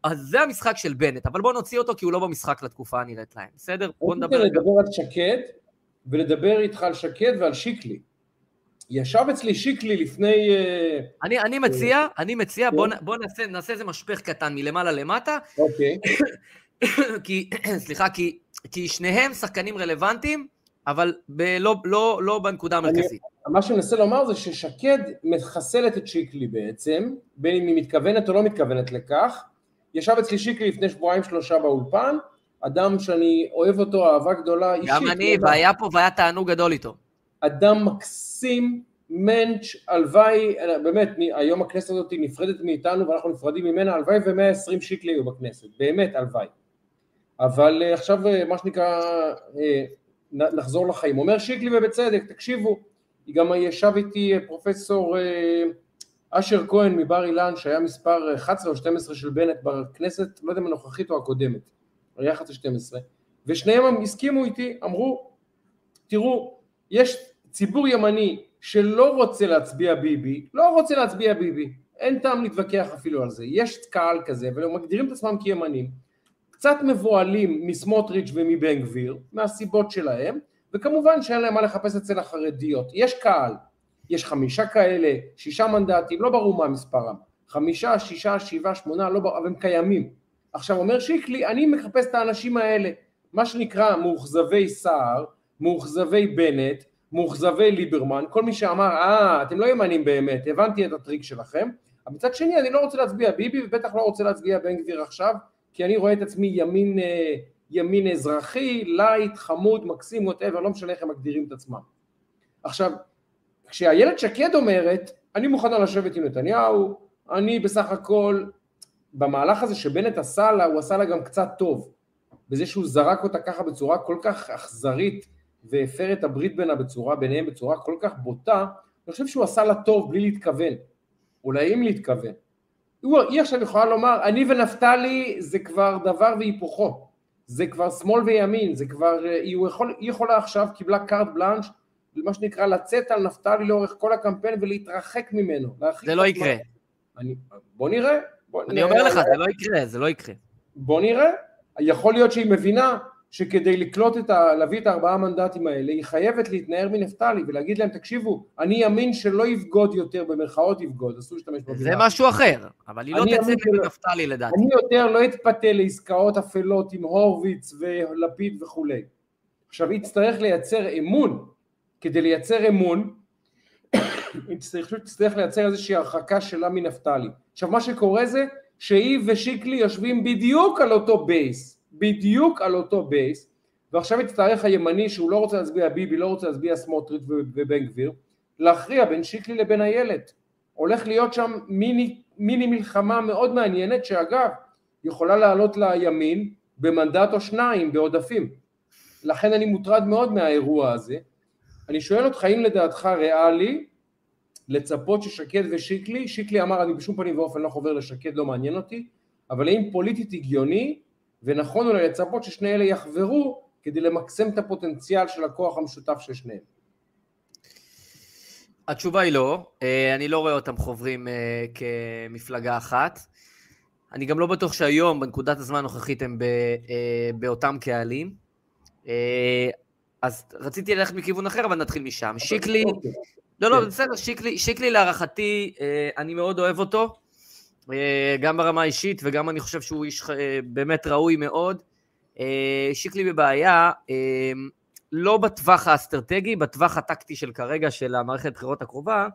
B: אז זה המשחק של בנט, אבל בואו נוציא אותו כי הוא לא במשחק לתקופה הנראית להם, בסדר? בואו
C: נדבר... רוצה לדבר על שקד, ולדבר איתך על שקד ועל שיקלי. ישב אצלי שיקלי לפני... אה,
B: אני, אני מציע, אני מציע, בוא, כן. בוא נעשה, נעשה איזה משפך קטן מלמעלה למטה.
C: אוקיי.
B: כי, סליחה, כי, כי שניהם שחקנים רלוונטיים, אבל ב, לא, לא, לא בנקודה המרכזית.
C: מה שאני מנסה לומר זה ששקד מחסלת את שיקלי בעצם, בין אם היא מתכוונת או לא מתכוונת לכך. ישב אצלי שיקלי לפני שבועיים שלושה באולפן, אדם שאני אוהב אותו אהבה גדולה
B: אישית. גם אני, והיה פה והיה תענוג גדול איתו.
C: אדם מקסים, מענץ', הלוואי, באמת, היום הכנסת הזאת נפרדת מאיתנו ואנחנו נפרדים ממנה, הלוואי ו-120 שיקלי יהיו בכנסת, באמת הלוואי. אבל אה, עכשיו אה, מה שנקרא, אה, נחזור לחיים. אומר שיקלי ובצדק, תקשיבו, גם ישב איתי פרופסור אשר כהן מבר אילן שהיה מספר 11 או 12 של בנט בכנסת, לא יודע אם הנוכחית או הקודמת, היה 11 12, ושניהם הסכימו איתי, אמרו, תראו, יש ציבור ימני שלא רוצה להצביע ביבי, לא רוצה להצביע ביבי, אין טעם להתווכח אפילו על זה, יש קהל כזה והם מגדירים את עצמם כימנים, קצת מבוהלים מסמוטריץ' ומבן גביר, מהסיבות שלהם, וכמובן שאין להם מה לחפש אצל החרדיות, יש קהל, יש חמישה כאלה, שישה מנדטים, לא ברור מה מספרם, חמישה, שישה, שבעה, שמונה, לא ברור, אבל הם קיימים. עכשיו אומר שיקלי, אני מחפש את האנשים האלה, מה שנקרא מאוכזבי סער, מאוכזבי בנט, מאוכזבי ליברמן, כל מי שאמר, אה, אתם לא ימנים באמת, הבנתי את הטריק שלכם, אבל מצד שני אני לא רוצה להצביע ביבי ובטח לא רוצה להצביע בן גביר עכשיו, כי אני רואה את עצמי ימין, אה, ימין אזרחי, light, חמוד, מקסים, whatever, לא משנה איך הם מגדירים את עצמם. עכשיו, כשאיילת שקד אומרת, אני מוכנה לשבת עם נתניהו, אני בסך הכל, במהלך הזה שבנט עשה לה, הוא עשה לה גם קצת טוב, בזה שהוא זרק אותה ככה בצורה כל כך אכזרית, והפר את הברית בינה בצורה, ביניהם בצורה כל כך בוטה, אני חושב שהוא עשה לה טוב בלי להתכוון, אולי אם להתכוון. היא עכשיו יכולה לומר, אני ונפתלי זה כבר דבר והיפוכו, זה כבר שמאל וימין, זה כבר, היא, יכול, היא יכולה עכשיו, קיבלה קארט בלאנש, מה שנקרא לצאת על נפתלי לאורך כל הקמפיין ולהתרחק ממנו.
B: זה לא יקרה.
C: אני, בוא נראה. בוא
B: אני נראה. אומר לך, זה לא יקרה, זה לא יקרה.
C: בוא נראה. יכול להיות שהיא מבינה שכדי לקלוט את ה... להביא את הארבעה מנדטים האלה, היא חייבת להתנער מנפתלי ולהגיד להם, תקשיבו, אני ימין שלא יבגוד יותר, במרכאות יבגוד, אסור להשתמש
B: במילה. זה משהו אחר, אבל היא לא תצא מנפתלי לדעתי.
C: אני יותר לא אתפתה לעסקאות אפלות עם הורוביץ ולפיד וכולי. עכשיו, היא תצטרך לייצר אמון, כדי לייצר אמון, היא תצטרך לייצר איזושהי הרחקה שלה מנפתלי. עכשיו, מה שקורה זה שהיא ושיקלי יושבים בדיוק על אותו base. בדיוק על אותו base, ועכשיו יצטרך הימני שהוא לא רוצה להצביע ביבי, לא רוצה להצביע סמוטריץ' ובן גביר, להכריע בין שיקלי לבין איילת. הולך להיות שם מיני, מיני מלחמה מאוד מעניינת, שאגב, יכולה לעלות לימין במנדט או שניים בעודפים. לכן אני מוטרד מאוד מהאירוע הזה. אני שואל אותך, האם לדעתך ריאלי לצפות ששקד ושיקלי, שיקלי אמר אני בשום פנים ואופן לא חובר לשקד, לא מעניין אותי, אבל האם פוליטית הגיוני ונכון אולי לצפות ששני אלה יחברו כדי למקסם את הפוטנציאל של הכוח המשותף של שניהם?
B: התשובה היא לא, אה, אני לא רואה אותם חוברים אה, כמפלגה אחת. אני גם לא בטוח שהיום, בנקודת הזמן הנוכחית, הם אה, באותם קהלים. אז רציתי ללכת מכיוון אחר, אבל נתחיל משם. שיקלי, אוקיי. לא, לא, כן. בסדר, שיקלי, שיקלי להערכתי, אני מאוד אוהב אותו, גם ברמה האישית, וגם אני חושב שהוא איש באמת ראוי מאוד. שיקלי בבעיה, לא בטווח האסטרטגי, בטווח הטקטי של כרגע, של המערכת הבחירות הקרובה,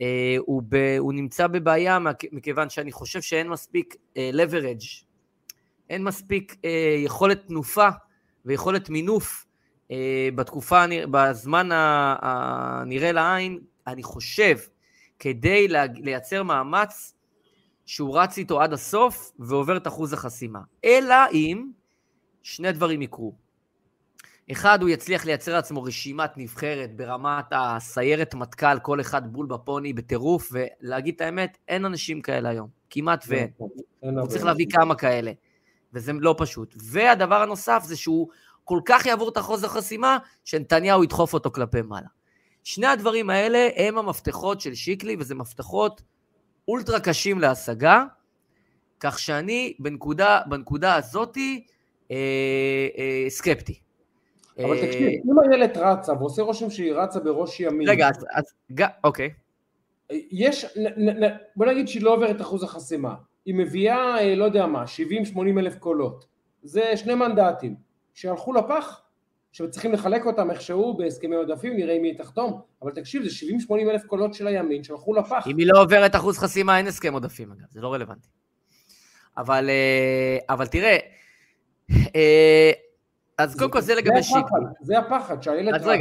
B: אה, הוא, ב, הוא נמצא בבעיה מכיוון שאני חושב שאין מספיק אה, leverage, אין מספיק אה, יכולת תנופה ויכולת מינוף אה, בתקופה, בזמן הנראה לעין, אני חושב, כדי לייצר מאמץ שהוא רץ איתו עד הסוף ועובר את אחוז החסימה. אלא אם שני דברים יקרו. אחד, הוא יצליח לייצר לעצמו רשימת נבחרת ברמת הסיירת מטכ"ל, כל אחד בול בפוני בטירוף, ולהגיד את האמת, אין אנשים כאלה היום, כמעט ואין. הוא צריך להביא כמה כאלה, וזה לא פשוט. והדבר הנוסף זה שהוא כל כך יעבור את החוזר חסימה, שנתניהו ידחוף אותו כלפי מעלה. שני הדברים האלה הם המפתחות של שיקלי, וזה מפתחות אולטרה קשים להשגה, כך שאני בנקודה, בנקודה הזאתי אה, אה, סקפטי.
C: אבל אה, תקשיב, אם איילת רצה ועושה רושם שהיא רצה בראש ימין...
B: רגע, אז... אוקיי.
C: יש, בוא נגיד שהיא לא עוברת אחוז החסימה. היא מביאה, אה, לא יודע מה, 70-80 אלף קולות. זה שני מנדטים שהלכו לפח, שצריכים לחלק אותם איכשהו בהסכמי עודפים, נראה אם היא תחתום. אבל תקשיב, זה 70-80 אלף קולות של הימין שהלכו לפח.
B: אם היא לא עוברת אחוז חסימה, אין הסכם עודפים, אגב, זה לא רלוונטי. אבל, אה, אבל תראה, אז קודם כל זה לגבי שיקלי.
C: זה הפחד, שהילד רצה,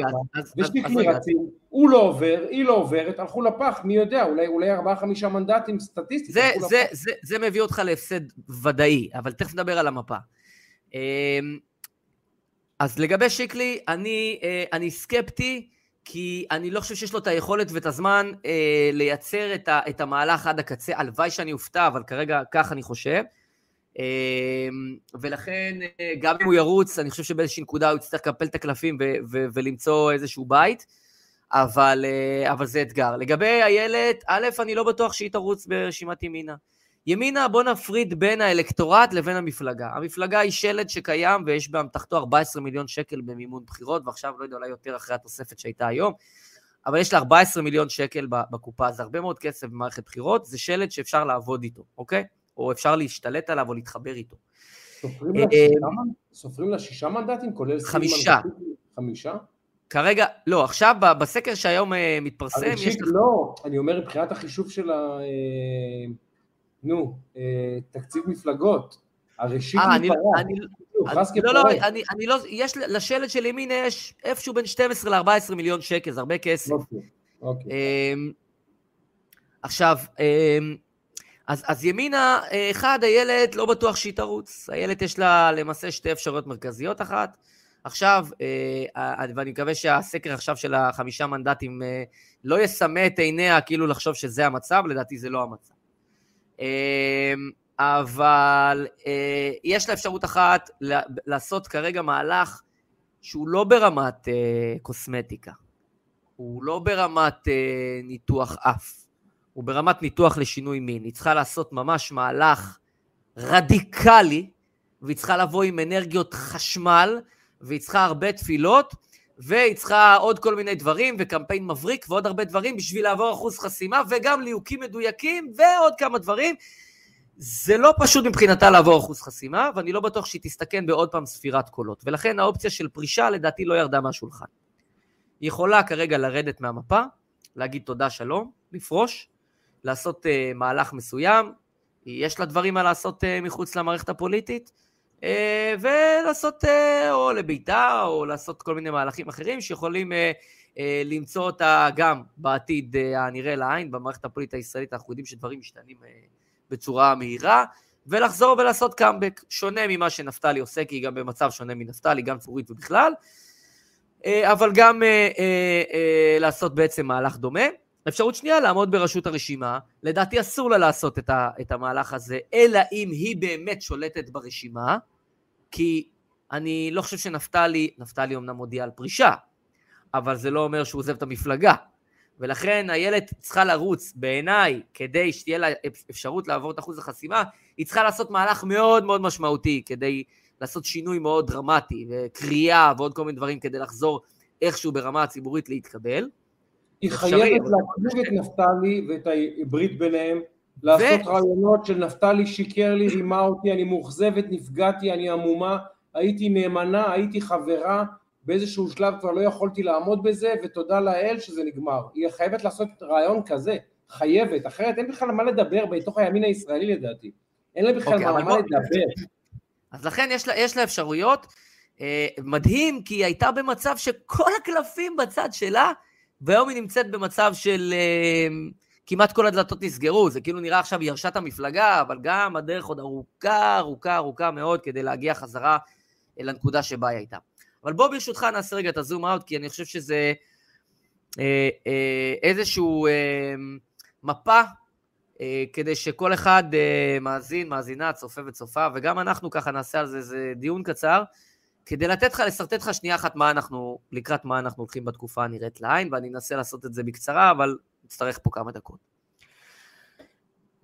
C: ושיקלי רצים, הוא לא עובר, היא לא עוברת, הלכו לפח, מי יודע, אולי, אולי ארבעה חמישה מנדטים סטטיסטית.
B: זה, זה, זה, זה מביא אותך להפסד ודאי, אבל תכף נדבר על המפה. אז לגבי שיקלי, אני, אה, אני סקפטי, כי אני לא חושב שיש לו את היכולת ואת הזמן אה, לייצר את, ה, את המהלך עד הקצה. הלוואי שאני אופתע, אבל כרגע כך אני חושב. אמ, ולכן אה, גם אם הוא ירוץ, אני חושב שבאיזושהי נקודה הוא יצטרך לקפל את הקלפים ו- ו- ולמצוא איזשהו בית, אבל, אה, אבל זה אתגר. לגבי איילת, א', אני לא בטוח שהיא תרוץ ברשימת ימינה. ימינה, בוא נפריד בין האלקטורט לבין המפלגה. המפלגה היא שלד שקיים ויש באמתחתו 14 מיליון שקל במימון בחירות, ועכשיו לא יודע, אולי יותר אחרי התוספת שהייתה היום, אבל יש לה 14 מיליון שקל בקופה, זה הרבה מאוד כסף במערכת בחירות, זה שלד שאפשר לעבוד איתו, אוקיי? או אפשר להשתלט עליו או להתחבר איתו.
C: סופרים לה שישה מנדטים, כולל...
B: חמישה.
C: חמישה?
B: כרגע, לא, עכשיו בסקר שהיום אה, מתפרסם,
C: יש לך... לא, אני אומר מבחינת החישוב של ה... אה, נו, אה, תקציב מפלגות. הרי שיקלי
B: פרס. לא, לא, אני, אני לא, יש, לשלט של ימין יש איפשהו בין 12 ל-14 מיליון שקל, זה הרבה כסף. אוקיי, אוקיי. אמ, עכשיו, אמ, אז, אז ימינה, אה, אחד, איילת לא בטוח שהיא תרוץ. איילת יש לה למעשה שתי אפשרויות מרכזיות אחת. עכשיו, אה, ואני מקווה שהסקר עכשיו של החמישה מנדטים אה, לא יסמא את עיניה כאילו לחשוב שזה המצב, לדעתי זה לא המצב. אבל יש לה אפשרות אחת לעשות כרגע מהלך שהוא לא ברמת קוסמטיקה, הוא לא ברמת ניתוח אף. הוא ברמת ניתוח לשינוי מין. היא צריכה לעשות ממש מהלך רדיקלי, והיא צריכה לבוא עם אנרגיות חשמל, והיא צריכה הרבה תפילות, והיא צריכה עוד כל מיני דברים, וקמפיין מבריק, ועוד הרבה דברים בשביל לעבור אחוז חסימה, וגם ליהוקים מדויקים, ועוד כמה דברים. זה לא פשוט מבחינתה לעבור אחוז חסימה, ואני לא בטוח שהיא תסתכן בעוד פעם ספירת קולות. ולכן האופציה של פרישה לדעתי לא ירדה מהשולחן. היא יכולה כרגע לרדת מהמפה, להגיד תודה שלום, לפרוש, לעשות uh, מהלך מסוים, יש לה דברים מה לעשות uh, מחוץ למערכת הפוליטית, ולעשות אה, או לביתה, או לעשות כל מיני מהלכים אחרים שיכולים למצוא אותה גם בעתיד הנראה לעין, במערכת הפוליטית הישראלית אנחנו יודעים שדברים משתנים בצורה מהירה, ולחזור ולעשות קאמבק, שונה ממה שנפתלי עושה, כי היא גם במצב שונה מנפתלי, גם צורית ובכלל, אבל גם לעשות בעצם מהלך דומה. אפשרות שנייה, לעמוד בראשות הרשימה. לדעתי אסור לה לעשות את, ה, את המהלך הזה, אלא אם היא באמת שולטת ברשימה, כי אני לא חושב שנפתלי, נפתלי אמנם מודיע על פרישה, אבל זה לא אומר שהוא עוזב את המפלגה. ולכן איילת צריכה לרוץ, בעיניי, כדי שתהיה לה אפשרות לעבור את אחוז החסימה, היא צריכה לעשות מהלך מאוד מאוד משמעותי, כדי לעשות שינוי מאוד דרמטי, וקריאה ועוד כל מיני דברים, כדי לחזור איכשהו ברמה הציבורית להתקבל.
C: היא חייבת להקליג את נפתלי ואת הברית ביניהם, לעשות ו... רעיונות של נפתלי שיקר לי, רימה אותי, אני מאוכזבת, נפגעתי, אני עמומה, הייתי נאמנה, הייתי חברה, באיזשהו שלב כבר לא יכולתי לעמוד בזה, ותודה לאל שזה נגמר. היא חייבת לעשות רעיון כזה, חייבת, אחרת אין בכלל מה לדבר בתוך הימין הישראלי לדעתי. אין לה בכלל okay, אוקיי, מה, מה לדבר.
B: אז לכן יש לה, יש לה אפשרויות. אה, מדהים, כי היא הייתה במצב שכל הקלפים בצד שלה, והיום היא נמצאת במצב של אה, כמעט כל הדלתות נסגרו, זה כאילו נראה עכשיו היא ירשה את המפלגה, אבל גם הדרך עוד ארוכה, ארוכה, ארוכה מאוד כדי להגיע חזרה לנקודה שבה היא הייתה. אבל בוא ברשותך נעשה רגע את הזום אאוט, כי אני חושב שזה אה, אה, איזשהו אה, מפה אה, כדי שכל אחד אה, מאזין, מאזינה, צופה וצופה, וגם אנחנו ככה נעשה על זה איזה דיון קצר, כדי לתת לך, לשרטט לך שנייה אחת מה אנחנו, לקראת מה אנחנו הולכים בתקופה הנראית לעין, ואני אנסה לעשות את זה בקצרה, אבל נצטרך פה כמה דקות.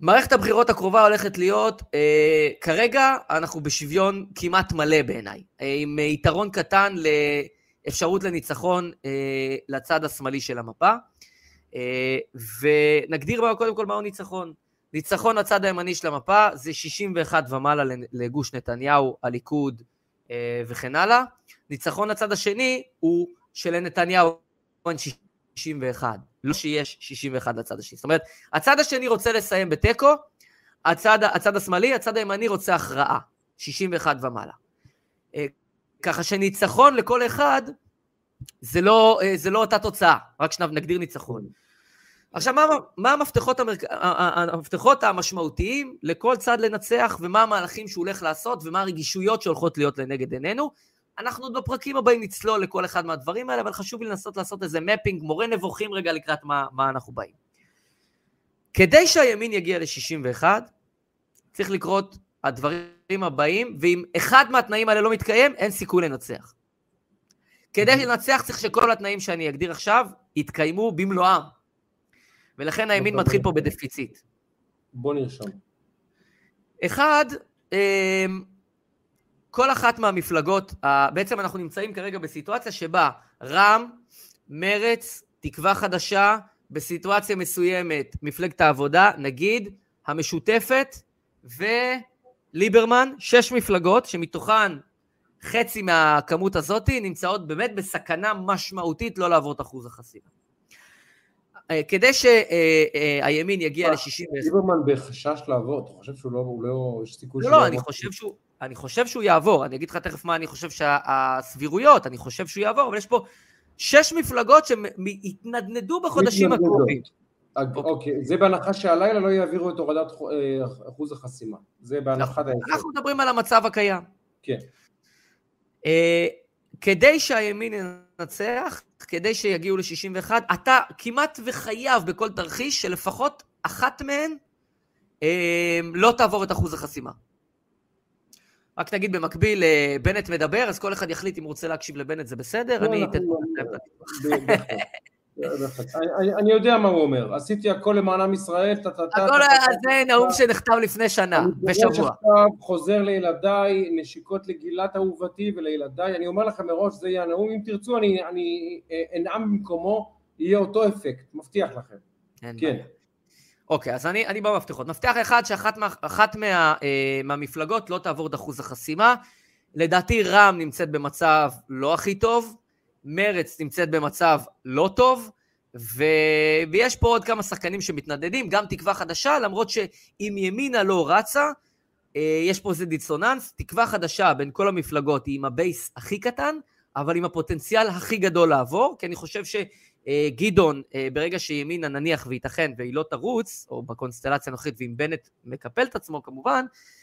B: מערכת הבחירות הקרובה הולכת להיות, אה, כרגע אנחנו בשוויון כמעט מלא בעיניי, אה, עם יתרון קטן לאפשרות לניצחון אה, לצד השמאלי של המפה, אה, ונגדיר קודם כל מהו ניצחון. ניצחון לצד הימני של המפה זה 61 ומעלה לגוש נתניהו, הליכוד, וכן הלאה. ניצחון לצד השני הוא שלנתניהו אין 61, לא שיש 61 לצד השני. זאת אומרת, הצד השני רוצה לסיים בתיקו, הצד, הצד השמאלי, הצד הימני רוצה הכרעה, 61 ומעלה. אה, ככה שניצחון לכל אחד זה לא, אה, זה לא אותה תוצאה, רק שנגדיר ניצחון. עכשיו, מה, מה המפתחות, המרק... המפתחות המשמעותיים לכל צד לנצח, ומה המהלכים שהוא הולך לעשות, ומה הרגישויות שהולכות להיות לנגד עינינו? אנחנו עוד בפרקים הבאים נצלול לכל אחד מהדברים האלה, אבל חשוב לי לנסות לעשות איזה מפינג, מורה נבוכים רגע לקראת מה, מה אנחנו באים. כדי שהימין יגיע ל-61, צריך לקרות הדברים הבאים, ואם אחד מהתנאים האלה לא מתקיים, אין סיכוי לנצח. כדי לנצח צריך שכל התנאים שאני אגדיר עכשיו יתקיימו במלואם. ולכן הימין מתחיל פה בדפיציט.
C: בוא נרשום.
B: אחד, אמ, כל אחת מהמפלגות, בעצם אנחנו נמצאים כרגע בסיטואציה שבה רע"מ, מרץ, תקווה חדשה, בסיטואציה מסוימת, מפלגת העבודה, נגיד, המשותפת וליברמן, שש מפלגות שמתוכן חצי מהכמות הזאת נמצאות באמת בסכנה משמעותית לא לעבור את אחוז החסימה. אה, כדי שהימין יגיע ל-60...
C: ליברמן בחשש לעבור, אתה חושב שהוא לא, לא, יש סיכוי
B: לא, לא, אני חושב שהוא... אני חושב שהוא יעבור, אני אגיד לך תכף מה אני חושב שהסבירויות, אני חושב שהוא יעבור, אבל יש פה שש מפלגות שהתנדנדו בחודשים הקרובים.
C: אוקיי. אוקיי, זה בהנחה שהלילה לא יעבירו את הורדת אה, אחוז החסימה. זה בהנחת
B: היסוד. אנחנו מדברים על המצב הקיים.
C: כן.
B: אה, כדי שהימין ינצח, כדי שיגיעו ל-61, אתה כמעט וחייב בכל תרחיש שלפחות אחת מהן אה, לא תעבור את אחוז החסימה. רק נגיד במקביל, אה, בנט מדבר, אז כל אחד יחליט אם הוא רוצה להקשיב לבנט זה בסדר, לא, אני אתן...
C: אני יודע מה הוא אומר, עשיתי הכל למען עם ישראל,
B: הכל זה נאום שנכתב לפני שנה, בשבוע.
C: חוזר לילדיי, נשיקות לגילת אהובתי ולילדיי, אני אומר לכם מראש, זה יהיה הנאום, אם תרצו אני אה, אנאם במקומו, יהיה אותו אפקט, מבטיח לכם. כן.
B: אוקיי, אז אני, אני במפתחות. מפתח אחד שאחת מה, מה, אה, מהמפלגות לא תעבור את אחוז החסימה. לדעתי רע"מ נמצאת במצב לא הכי טוב, מרץ נמצאת במצב לא טוב, ו... ויש פה עוד כמה שחקנים שמתנדנדים, גם תקווה חדשה, למרות שאם ימינה לא רצה, יש פה איזה דיסוננס, תקווה חדשה בין כל המפלגות היא עם ה base הכי קטן, אבל עם הפוטנציאל הכי גדול לעבור, כי אני חושב שגדעון, ברגע שימינה נניח וייתכן והיא לא תרוץ, או בקונסטלציה הנוכחית, ואם בנט מקפל את עצמו כמובן, אה,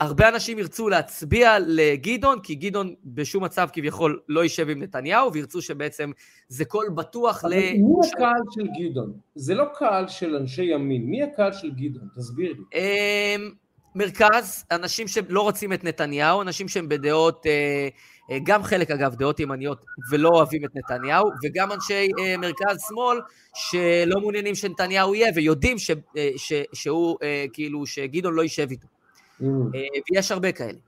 B: הרבה אנשים ירצו להצביע לגדעון, כי גדעון בשום מצב כביכול לא יישב עם נתניהו, וירצו שבעצם זה קול בטוח ל...
C: מי הקהל של גדעון? זה לא קהל של אנשי ימין, מי הקהל של גדעון? תסביר לי.
B: אה, מרכז, אנשים שלא רוצים את נתניהו, אנשים שהם בדעות, אה, גם חלק אגב דעות ימניות ולא אוהבים את נתניהו, וגם אנשי מרכז-שמאל שלא מעוניינים שנתניהו יהיה ויודעים ש, ש, שהוא, כאילו, שגדעון לא יישב איתו. Mm. אה, ויש הרבה כאלה.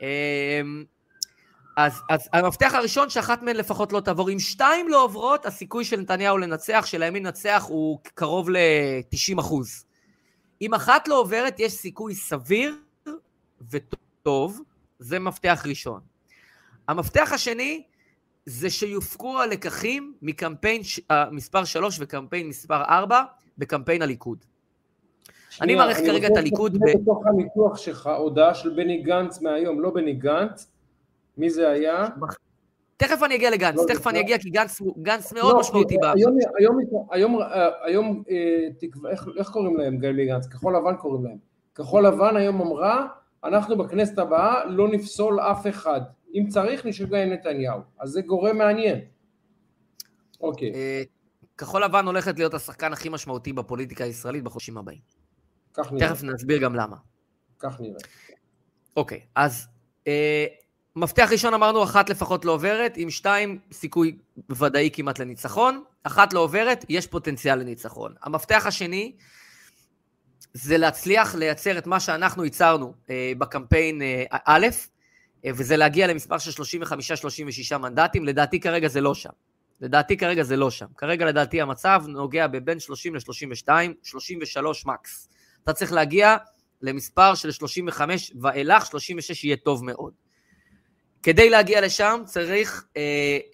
B: אמ, אז, אז המפתח הראשון שאחת מהן לפחות לא תעבור. אם שתיים לא עוברות, הסיכוי של נתניהו לנצח, של הימין לנצח, הוא קרוב ל-90 אחוז. אם אחת לא עוברת, יש סיכוי סביר וטוב, זה מפתח ראשון. המפתח השני זה שיופקו הלקחים מקמפיין אה, מספר 3 וקמפיין מספר 4 בקמפיין הליכוד. אני מעריך כרגע את הליכוד...
C: אני רוצה בתוך הניתוח שלך, הודעה של בני גנץ מהיום, לא בני גנץ, מי זה היה?
B: תכף אני אגיע לגנץ, לא תכף אני אגיע כי גנץ מאוד לא, משמעותי בה.
C: היום, אה, איך קוראים להם גלי גנץ? כחול לבן קוראים להם. כחול לבן היום אמרה, אנחנו בכנסת הבאה לא נפסול אף אחד. אם צריך נשגע עם נתניהו. אז זה גורם מעניין. אוקיי. אה,
B: כחול לבן הולכת להיות השחקן הכי משמעותי בפוליטיקה הישראלית בחודשים הבאים. כך נראה. תכף נסביר גם למה.
C: כך נראה.
B: אוקיי, אז אה, מפתח ראשון אמרנו, אחת לפחות לא עוברת, עם שתיים סיכוי ודאי כמעט לניצחון, אחת לא עוברת, יש פוטנציאל לניצחון. המפתח השני זה להצליח לייצר את מה שאנחנו ייצרנו אה, בקמפיין אה, א', אה, וזה להגיע למספר של 35-36 מנדטים, לדעתי כרגע זה לא שם. לדעתי כרגע זה לא שם. כרגע לדעתי המצב נוגע בבין 30 ל-32, 33 מקס. אתה צריך להגיע למספר של 35 ואילך, 36 יהיה טוב מאוד. כדי להגיע לשם צריך אה,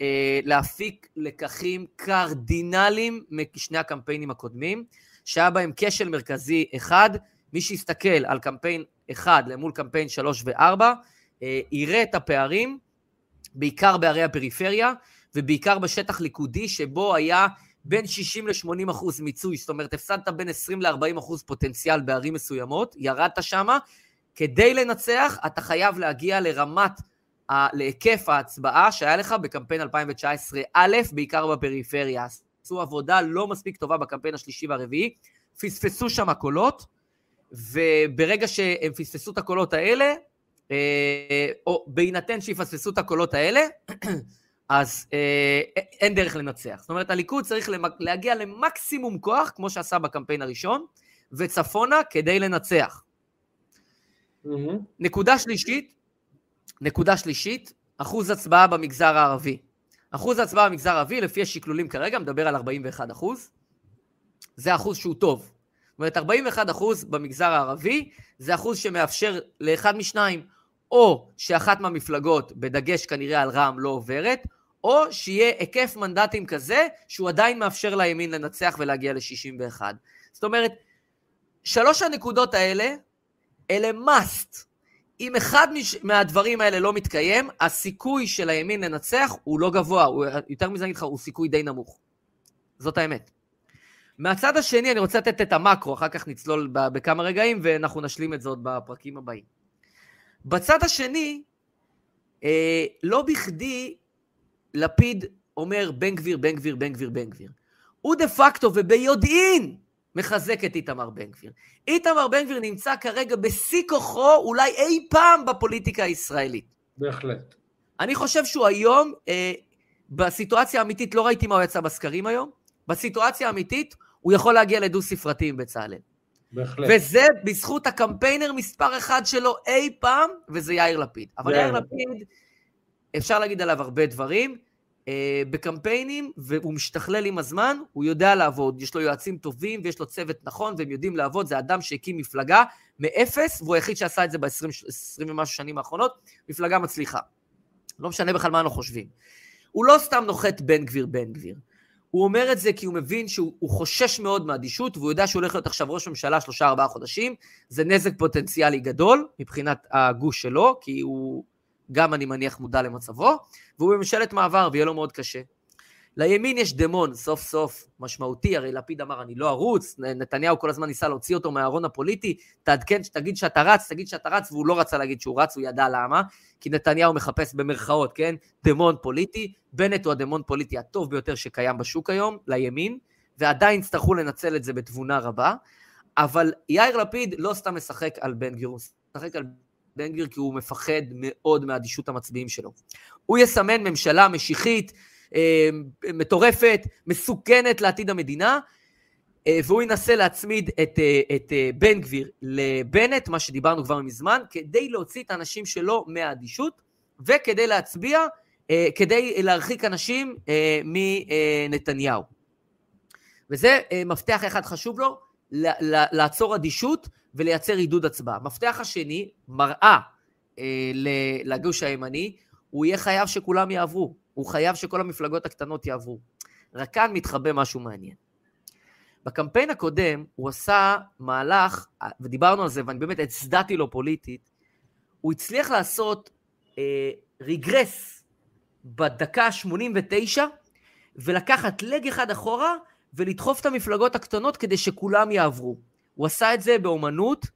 B: אה, להפיק לקחים קרדינליים משני הקמפיינים הקודמים, שהיה בהם כשל מרכזי אחד, מי שיסתכל על קמפיין אחד למול קמפיין שלוש וארבע, אה, יראה את הפערים, בעיקר בערי הפריפריה, ובעיקר בשטח ליכודי, שבו היה בין 60 ל-80 אחוז מיצוי, זאת אומרת, הפסדת בין 20 ל-40 אחוז פוטנציאל בערים מסוימות, ירדת שמה, כדי לנצח אתה חייב להגיע לרמת, ה- להיקף ההצבעה שהיה לך בקמפיין 2019 א', בעיקר בפריפריה. עשו עבודה לא מספיק טובה בקמפיין השלישי והרביעי, פספסו שם קולות, וברגע שהם פספסו את הקולות האלה, אה, או בהינתן שיפספסו את הקולות האלה, אז אה, אין דרך לנצח. זאת אומרת, הליכוד צריך להגיע למקסימום כוח, כמו שעשה בקמפיין הראשון, וצפונה כדי לנצח. Mm-hmm. נקודה שלישית, נקודה שלישית, אחוז הצבעה במגזר הערבי. אחוז הצבעה במגזר הערבי, לפי השקלולים כרגע, מדבר על 41 אחוז. זה אחוז שהוא טוב. זאת אומרת, 41 אחוז במגזר הערבי, זה אחוז שמאפשר לאחד משניים, או שאחת מהמפלגות, בדגש כנראה על רע"מ, לא עוברת, או שיהיה היקף מנדטים כזה שהוא עדיין מאפשר לימין לנצח ולהגיע ל-61. זאת אומרת, שלוש הנקודות האלה, אלה must. אם אחד מהדברים האלה לא מתקיים, הסיכוי של הימין לנצח הוא לא גבוה, הוא, יותר מזה אני אגיד לך, הוא סיכוי די נמוך. זאת האמת. מהצד השני, אני רוצה לתת את המקרו, אחר כך נצלול בכמה רגעים, ואנחנו נשלים את זאת בפרקים הבאים. בצד השני, אה, לא בכדי לפיד אומר בן גביר, בן גביר, בן גביר, בן גביר. הוא דה פקטו וביודעין מחזק את איתמר בן גביר. איתמר בן גביר נמצא כרגע בשיא כוחו אולי אי פעם בפוליטיקה הישראלית.
C: בהחלט.
B: אני חושב שהוא היום, אה, בסיטואציה האמיתית, לא ראיתי מה הוא יצא בסקרים היום, בסיטואציה האמיתית הוא יכול להגיע לדו ספרתי עם בצלאל.
C: בהחלט.
B: וזה בזכות הקמפיינר מספר אחד שלו אי פעם, וזה יאיר לפיד. אבל יאיר לפיד... אפשר להגיד עליו הרבה דברים. אה, בקמפיינים, והוא משתכלל עם הזמן, הוא יודע לעבוד, יש לו יועצים טובים ויש לו צוות נכון והם יודעים לעבוד, זה אדם שהקים מפלגה מאפס, והוא היחיד שעשה את זה ב-20 ומשהו שנים האחרונות, מפלגה מצליחה. לא משנה בכלל מה אנחנו חושבים. הוא לא סתם נוחת בן גביר בן גביר. הוא אומר את זה כי הוא מבין שהוא חושש מאוד מאדישות, והוא יודע שהוא הולך להיות עכשיו ראש ממשלה שלושה ארבעה חודשים, זה נזק פוטנציאלי גדול מבחינת הגוש שלו, כי הוא גם, אני מניח, מודע למצבו, והוא בממשלת מעבר ויהיה לו מאוד קשה. לימין יש דמון סוף סוף משמעותי, הרי לפיד אמר אני לא ארוץ, נתניהו כל הזמן ניסה להוציא אותו מהארון הפוליטי, תעדכן, תגיד שאתה רץ, תגיד שאתה רץ, והוא לא רצה להגיד שהוא רץ, הוא ידע למה, כי נתניהו מחפש במרכאות, כן, דמון פוליטי, בנט הוא הדמון פוליטי הטוב ביותר שקיים בשוק היום, לימין, ועדיין יצטרכו לנצל את זה בתבונה רבה, אבל יאיר לפיד לא סתם משחק על בן גביר, הוא משחק על בן גביר כי הוא מפחד מאוד מאדישות המצביעים שלו. הוא יסמן ממשלה משיחית, אה, מטורפת, מסוכנת לעתיד המדינה, אה, והוא ינסה להצמיד את, אה, את בן גביר לבנט, מה שדיברנו כבר מזמן, כדי להוציא את האנשים שלו מהאדישות, וכדי להצביע, כדי להרחיק אנשים מנתניהו. וזה מפתח אחד חשוב לו, לעצור אדישות ולייצר עידוד הצבעה. מפתח השני, מראה לגוש הימני, הוא יהיה חייב שכולם יעברו. הוא חייב שכל המפלגות הקטנות יעברו. רק כאן מתחבא משהו מעניין. בקמפיין הקודם הוא עשה מהלך, ודיברנו על זה, ואני באמת הצדעתי לו פוליטית, הוא הצליח לעשות אה, ריגרס בדקה ה-89, ולקחת לג אחד אחורה, ולדחוף את המפלגות הקטנות כדי שכולם יעברו. הוא עשה את זה באומנות,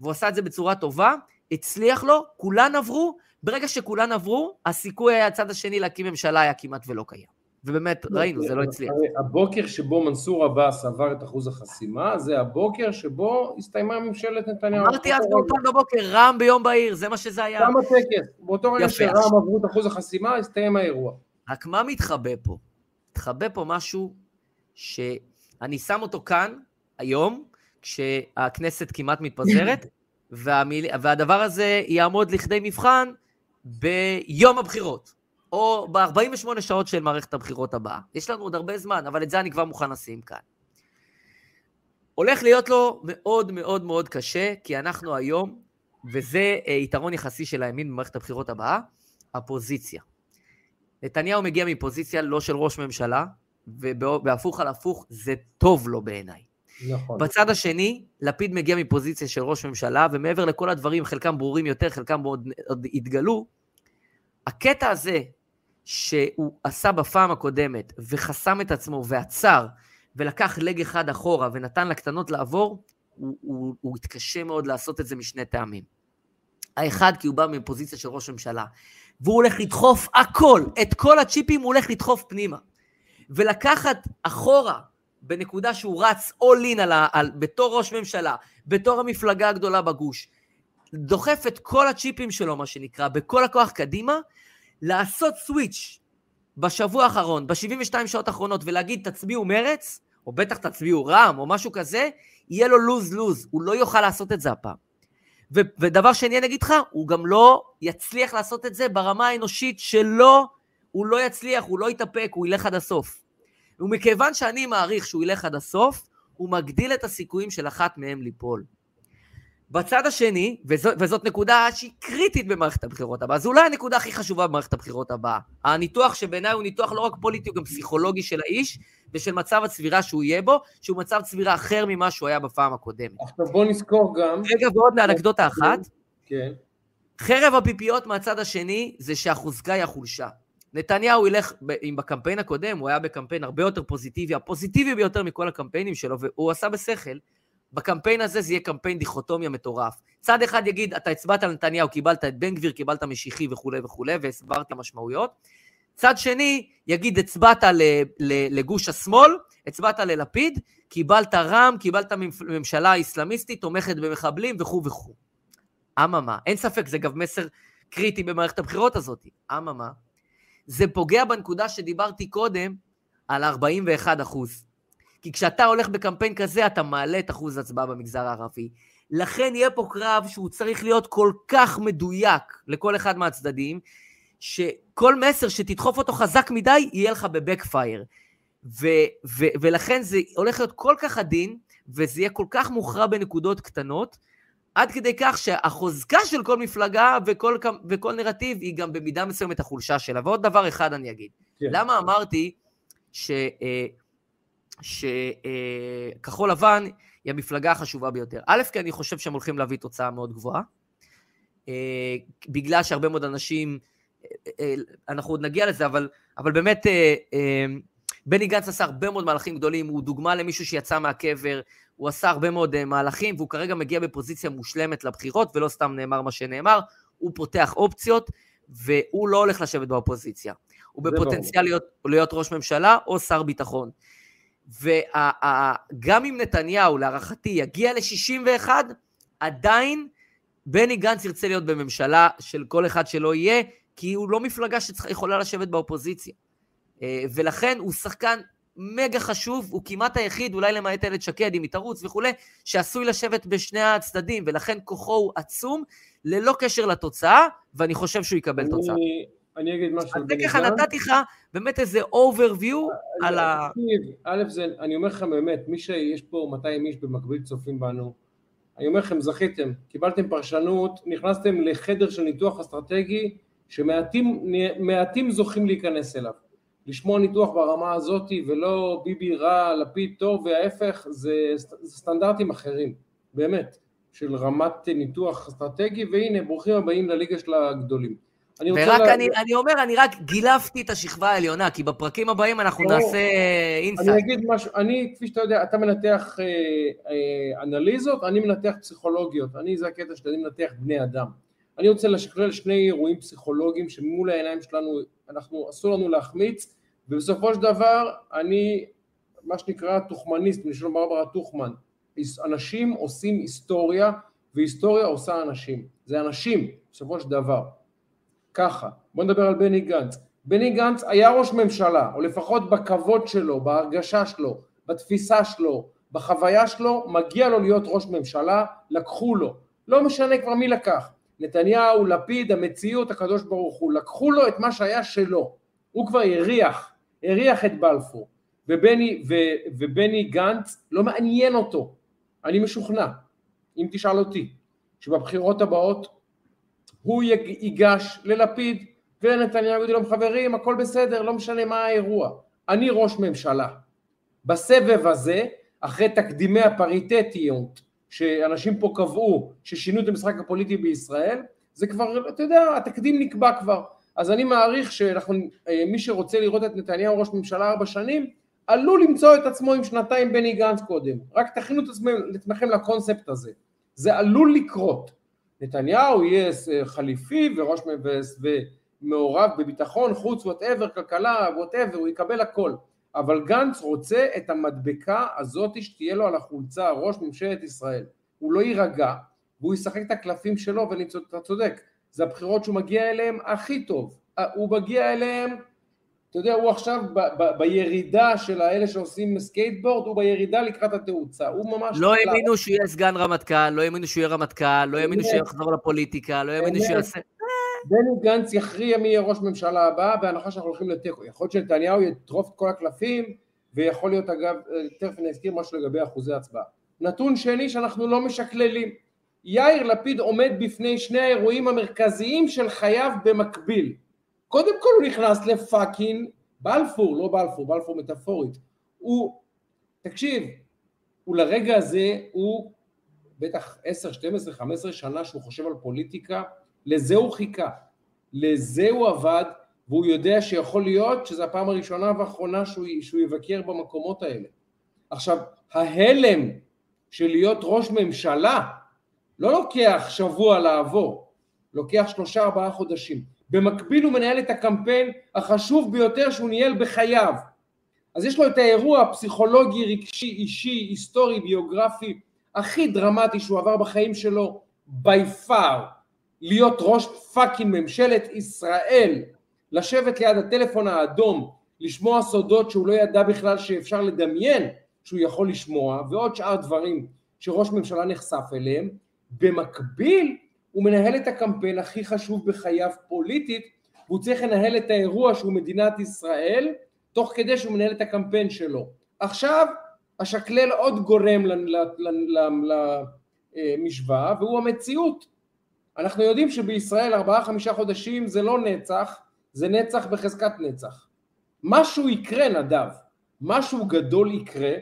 B: והוא עשה את זה בצורה טובה, הצליח לו, כולן עברו, ברגע שכולן עברו, הסיכוי היה הצד השני להקים ממשלה היה כמעט ולא קיים. ובאמת, לא, ראינו, זה לא הצליח.
C: הבוקר שבו מנסור עבאס עבר את אחוז החסימה, זה הבוקר שבו הסתיימה ממשלת נתניהו.
B: אמרתי אז באולפן בבוקר, רע"מ ביום בהיר, זה מה שזה היה.
C: גם הטקס, באותו רגע שרע"מ עברו את אחוז החסימה, הסתיים האירוע.
B: רק מה מתחבא פה? מתחבא פה משהו שאני שם אותו כאן, היום, כשהכנסת כמעט מתפזרת, והמיל... והדבר הזה יעמוד לכדי מבחן ביום הבחירות, או ב-48 שעות של מערכת הבחירות הבאה. יש לנו עוד הרבה זמן, אבל את זה אני כבר מוכן לשים כאן. הולך להיות לו מאוד מאוד מאוד קשה, כי אנחנו היום, וזה אה, יתרון יחסי של הימין במערכת הבחירות הבאה, הפוזיציה. נתניהו מגיע מפוזיציה לא של ראש ממשלה, ובהפוך על הפוך זה טוב לו בעיניי. נכון. בצד השני, לפיד מגיע מפוזיציה של ראש ממשלה, ומעבר לכל הדברים, חלקם ברורים יותר, חלקם עוד, עוד התגלו, הקטע הזה שהוא עשה בפעם הקודמת, וחסם את עצמו ועצר, ולקח לג אחד אחורה ונתן לקטנות לעבור, הוא, הוא, הוא התקשה מאוד לעשות את זה משני טעמים. האחד, כי הוא בא מפוזיציה של ראש ממשלה, והוא הולך לדחוף הכל, את כל הצ'יפים הוא הולך לדחוף פנימה. ולקחת אחורה בנקודה שהוא רץ all in על ה, על, בתור ראש ממשלה, בתור המפלגה הגדולה בגוש, דוחף את כל הצ'יפים שלו, מה שנקרא, בכל הכוח קדימה, לעשות סוויץ' בשבוע האחרון, ב-72 שעות האחרונות, ולהגיד תצביעו מרץ, או בטח תצביעו רע"מ, או משהו כזה, יהיה לו לוז-לוז, הוא לא יוכל לעשות את זה הפעם. ו- ודבר שני אני אגיד לך, הוא גם לא יצליח לעשות את זה ברמה האנושית שלו, הוא לא יצליח, הוא לא יתאפק, הוא ילך עד הסוף. ומכיוון שאני מעריך שהוא ילך עד הסוף, הוא מגדיל את הסיכויים של אחת מהם ליפול. בצד השני, וזו, וזאת נקודה שהיא קריטית במערכת הבחירות הבאה, זו אולי הנקודה הכי חשובה במערכת הבחירות הבאה. הניתוח שבעיניי הוא ניתוח לא רק פוליטי, הוא גם פסיכולוגי של האיש, ושל מצב הצבירה שהוא יהיה בו, שהוא מצב צבירה אחר ממה שהוא היה בפעם הקודמת.
C: עכשיו בוא נזכור גם...
B: רגע, ועוד לאנקדוטה אחת.
C: כן.
B: חרב הפיפיות מהצד השני זה שהחוזקה היא החולשה. נתניהו ילך, אם בקמפיין הקודם, הוא היה בקמפיין הרבה יותר פוזיטיבי, הפוזיטיבי ביותר מכל הקמפיינים שלו, והוא עשה בשכל. בקמפיין הזה זה יהיה קמפיין דיכוטומיה מטורף. צד אחד יגיד, אתה הצבעת על נתניהו, קיבלת את בן גביר, קיבלת משיחי וכולי וכולי, והסברתי המשמעויות. צד שני יגיד, הצבעת לגוש השמאל, הצבעת ללפיד, קיבלת רע"מ, קיבלת ממשלה אסלאמיסטית, תומכת במחבלים וכו' וכו'. אממה, אין ספק, זה גם מסר קריטי במערכת הבחירות הזאת. אממה, זה פוגע בנקודה שדיברתי קודם על 41 אחוז. כי כשאתה הולך בקמפיין כזה, אתה מעלה את אחוז ההצבעה במגזר הערבי. לכן יהיה פה קרב שהוא צריך להיות כל כך מדויק לכל אחד מהצדדים, שכל מסר שתדחוף אותו חזק מדי, יהיה לך בבקפייר. ולכן זה הולך להיות כל כך עדין, וזה יהיה כל כך מוכרע בנקודות קטנות, עד כדי כך שהחוזקה של כל מפלגה וכל, וכל נרטיב היא גם במידה מסוימת החולשה שלה. ועוד דבר אחד אני אגיד. כן. למה אמרתי ש... אה, שכחול לבן היא המפלגה החשובה ביותר. א', כי אני חושב שהם הולכים להביא תוצאה מאוד גבוהה, אה, בגלל שהרבה מאוד אנשים, אה, אה, אנחנו עוד נגיע לזה, אבל, אבל באמת בני גנץ עשה הרבה מאוד מהלכים גדולים, הוא דוגמה למישהו שיצא מהקבר, הוא עשה הרבה מאוד מהלכים, והוא כרגע מגיע בפוזיציה מושלמת לבחירות, ולא סתם נאמר מה שנאמר, הוא פותח אופציות, והוא לא הולך לשבת באופוזיציה. הוא בפוטנציאל להיות, להיות ראש ממשלה או שר ביטחון. וגם אם נתניהו, להערכתי, יגיע ל-61, עדיין בני גנץ ירצה להיות בממשלה של כל אחד שלא יהיה, כי הוא לא מפלגה שיכולה לשבת באופוזיציה. אה, ולכן הוא שחקן מגה חשוב, הוא כמעט היחיד, אולי למעט איילת שקד, אם היא תרוץ וכולי, שעשוי לשבת בשני הצדדים, ולכן כוחו הוא עצום, ללא קשר לתוצאה, ואני חושב שהוא יקבל אני, תוצאה.
C: אני אגיד משהו.
B: אז ככה נתתי לך באמת איזה overview על ה...
C: א', זה, אני אומר לכם באמת, מי שיש פה 200 איש במקביל צופים בנו, אני אומר לכם, זכיתם, קיבלתם פרשנות, נכנסתם לחדר של ניתוח אסטרטגי שמעטים זוכים להיכנס אליו. לשמוע ניתוח ברמה הזאת ולא ביבי רע, לפיד טוב וההפך, זה, זה סטנדרטים אחרים, באמת, של רמת ניתוח אסטרטגי, והנה, ברוכים הבאים לליגה של הגדולים.
B: אני ורק לה... אני, אני אומר, אני רק גילפתי את השכבה העליונה, כי בפרקים הבאים אנחנו לא, נעשה Insight.
C: אני אגיד משהו, אני, כפי שאתה יודע, אתה מנתח אה, אה, אנליזות, אני מנתח פסיכולוגיות, אני, זה הקטע שלי, אני מנתח בני אדם. אני רוצה לשקלל שני אירועים פסיכולוגיים שמול העיניים שלנו, אנחנו, אסור לנו להחמיץ, ובסופו של דבר, אני, מה שנקרא טוכמניסט, משלום ברברה טוכמן, אנשים עושים היסטוריה, והיסטוריה עושה אנשים. זה אנשים, בסופו של דבר. ככה, בוא נדבר על בני גנץ. בני גנץ היה ראש ממשלה, או לפחות בכבוד שלו, בהרגשה שלו, בתפיסה שלו, בחוויה שלו, מגיע לו להיות ראש ממשלה, לקחו לו. לא משנה כבר מי לקח. נתניהו, לפיד, המציאות, הקדוש ברוך הוא. לקחו לו את מה שהיה שלו. הוא כבר הריח, הריח את בלפור. ובני, ו, ובני גנץ, לא מעניין אותו. אני משוכנע, אם תשאל אותי, שבבחירות הבאות הוא ייגש ללפיד ונתניהו יגידו להם חברים הכל בסדר לא משנה מה האירוע אני ראש ממשלה בסבב הזה אחרי תקדימי הפריטטיות שאנשים פה קבעו ששינו את המשחק הפוליטי בישראל זה כבר אתה יודע התקדים נקבע כבר. אז אני מעריך שאנחנו אה, מי שרוצה לראות את נתניהו ראש ממשלה ארבע שנים עלול למצוא את עצמו עם שנתיים בני גנץ קודם. רק תכינו את עצמכם לקונספט הזה. זה עלול לקרות. נתניהו יהיה אה, חליפי ראש ומעורב בביטחון חוץ whatever, כלכלה whatever, הוא יקבל הכל. אבל גנץ רוצה את המדבקה הזאת שתהיה לו על החולצה, ראש ממשלת ישראל. הוא לא יירגע, והוא ישחק את הקלפים שלו, ואתה צודק, זה הבחירות שהוא מגיע אליהן הכי טוב. אה, הוא מגיע אליהן אתה יודע, הוא עכשיו ב- ב- בירידה של האלה שעושים סקייטבורד, הוא בירידה לקראת התאוצה, הוא ממש...
B: לא האמינו שהוא יהיה סגן רמטכ"ל, לא האמינו שהוא יהיה רמטכ"ל, לא האמינו שהוא יחזור לפוליטיקה, לא האמינו שהוא יעשה...
C: בני גנץ יכריע מי יהיה ראש ממשלה הבא, בהנחה שאנחנו הולכים לתיקו. יכול להיות שנתניהו יטרוף את כל הקלפים, ויכול להיות אגב, תכף אני אזכיר משהו לגבי אחוזי הצבעה. נתון שני שאנחנו לא משקללים, יאיר לפיד עומד בפני שני האירועים המרכזיים של חייו במקביל. קודם כל הוא נכנס לפאקינג בלפור, לא בלפור, בלפור מטאפורית. הוא, תקשיב, הוא לרגע הזה, הוא בטח 10, 12, 15 שנה שהוא חושב על פוליטיקה, לזה הוא חיכה, לזה הוא עבד, והוא יודע שיכול להיות שזו הפעם הראשונה והאחרונה שהוא, שהוא יבקר במקומות האלה. עכשיו, ההלם של להיות ראש ממשלה לא לוקח שבוע לעבור, לוקח שלושה ארבעה חודשים. במקביל הוא מנהל את הקמפיין החשוב ביותר שהוא ניהל בחייו. אז יש לו את האירוע הפסיכולוגי, רגשי, אישי, היסטורי, ביוגרפי הכי דרמטי שהוא עבר בחיים שלו, by far, להיות ראש fucking ממשלת ישראל, לשבת ליד הטלפון האדום, לשמוע סודות שהוא לא ידע בכלל שאפשר לדמיין שהוא יכול לשמוע, ועוד שאר דברים שראש ממשלה נחשף אליהם, במקביל הוא מנהל את הקמפיין הכי חשוב בחייו פוליטית, והוא צריך לנהל את האירוע שהוא מדינת ישראל, תוך כדי שהוא מנהל את הקמפיין שלו. עכשיו, אשקלל עוד גורם למשוואה, והוא המציאות. אנחנו יודעים שבישראל ארבעה חמישה חודשים זה לא נצח, זה נצח בחזקת נצח. משהו יקרה נדב, משהו גדול יקרה,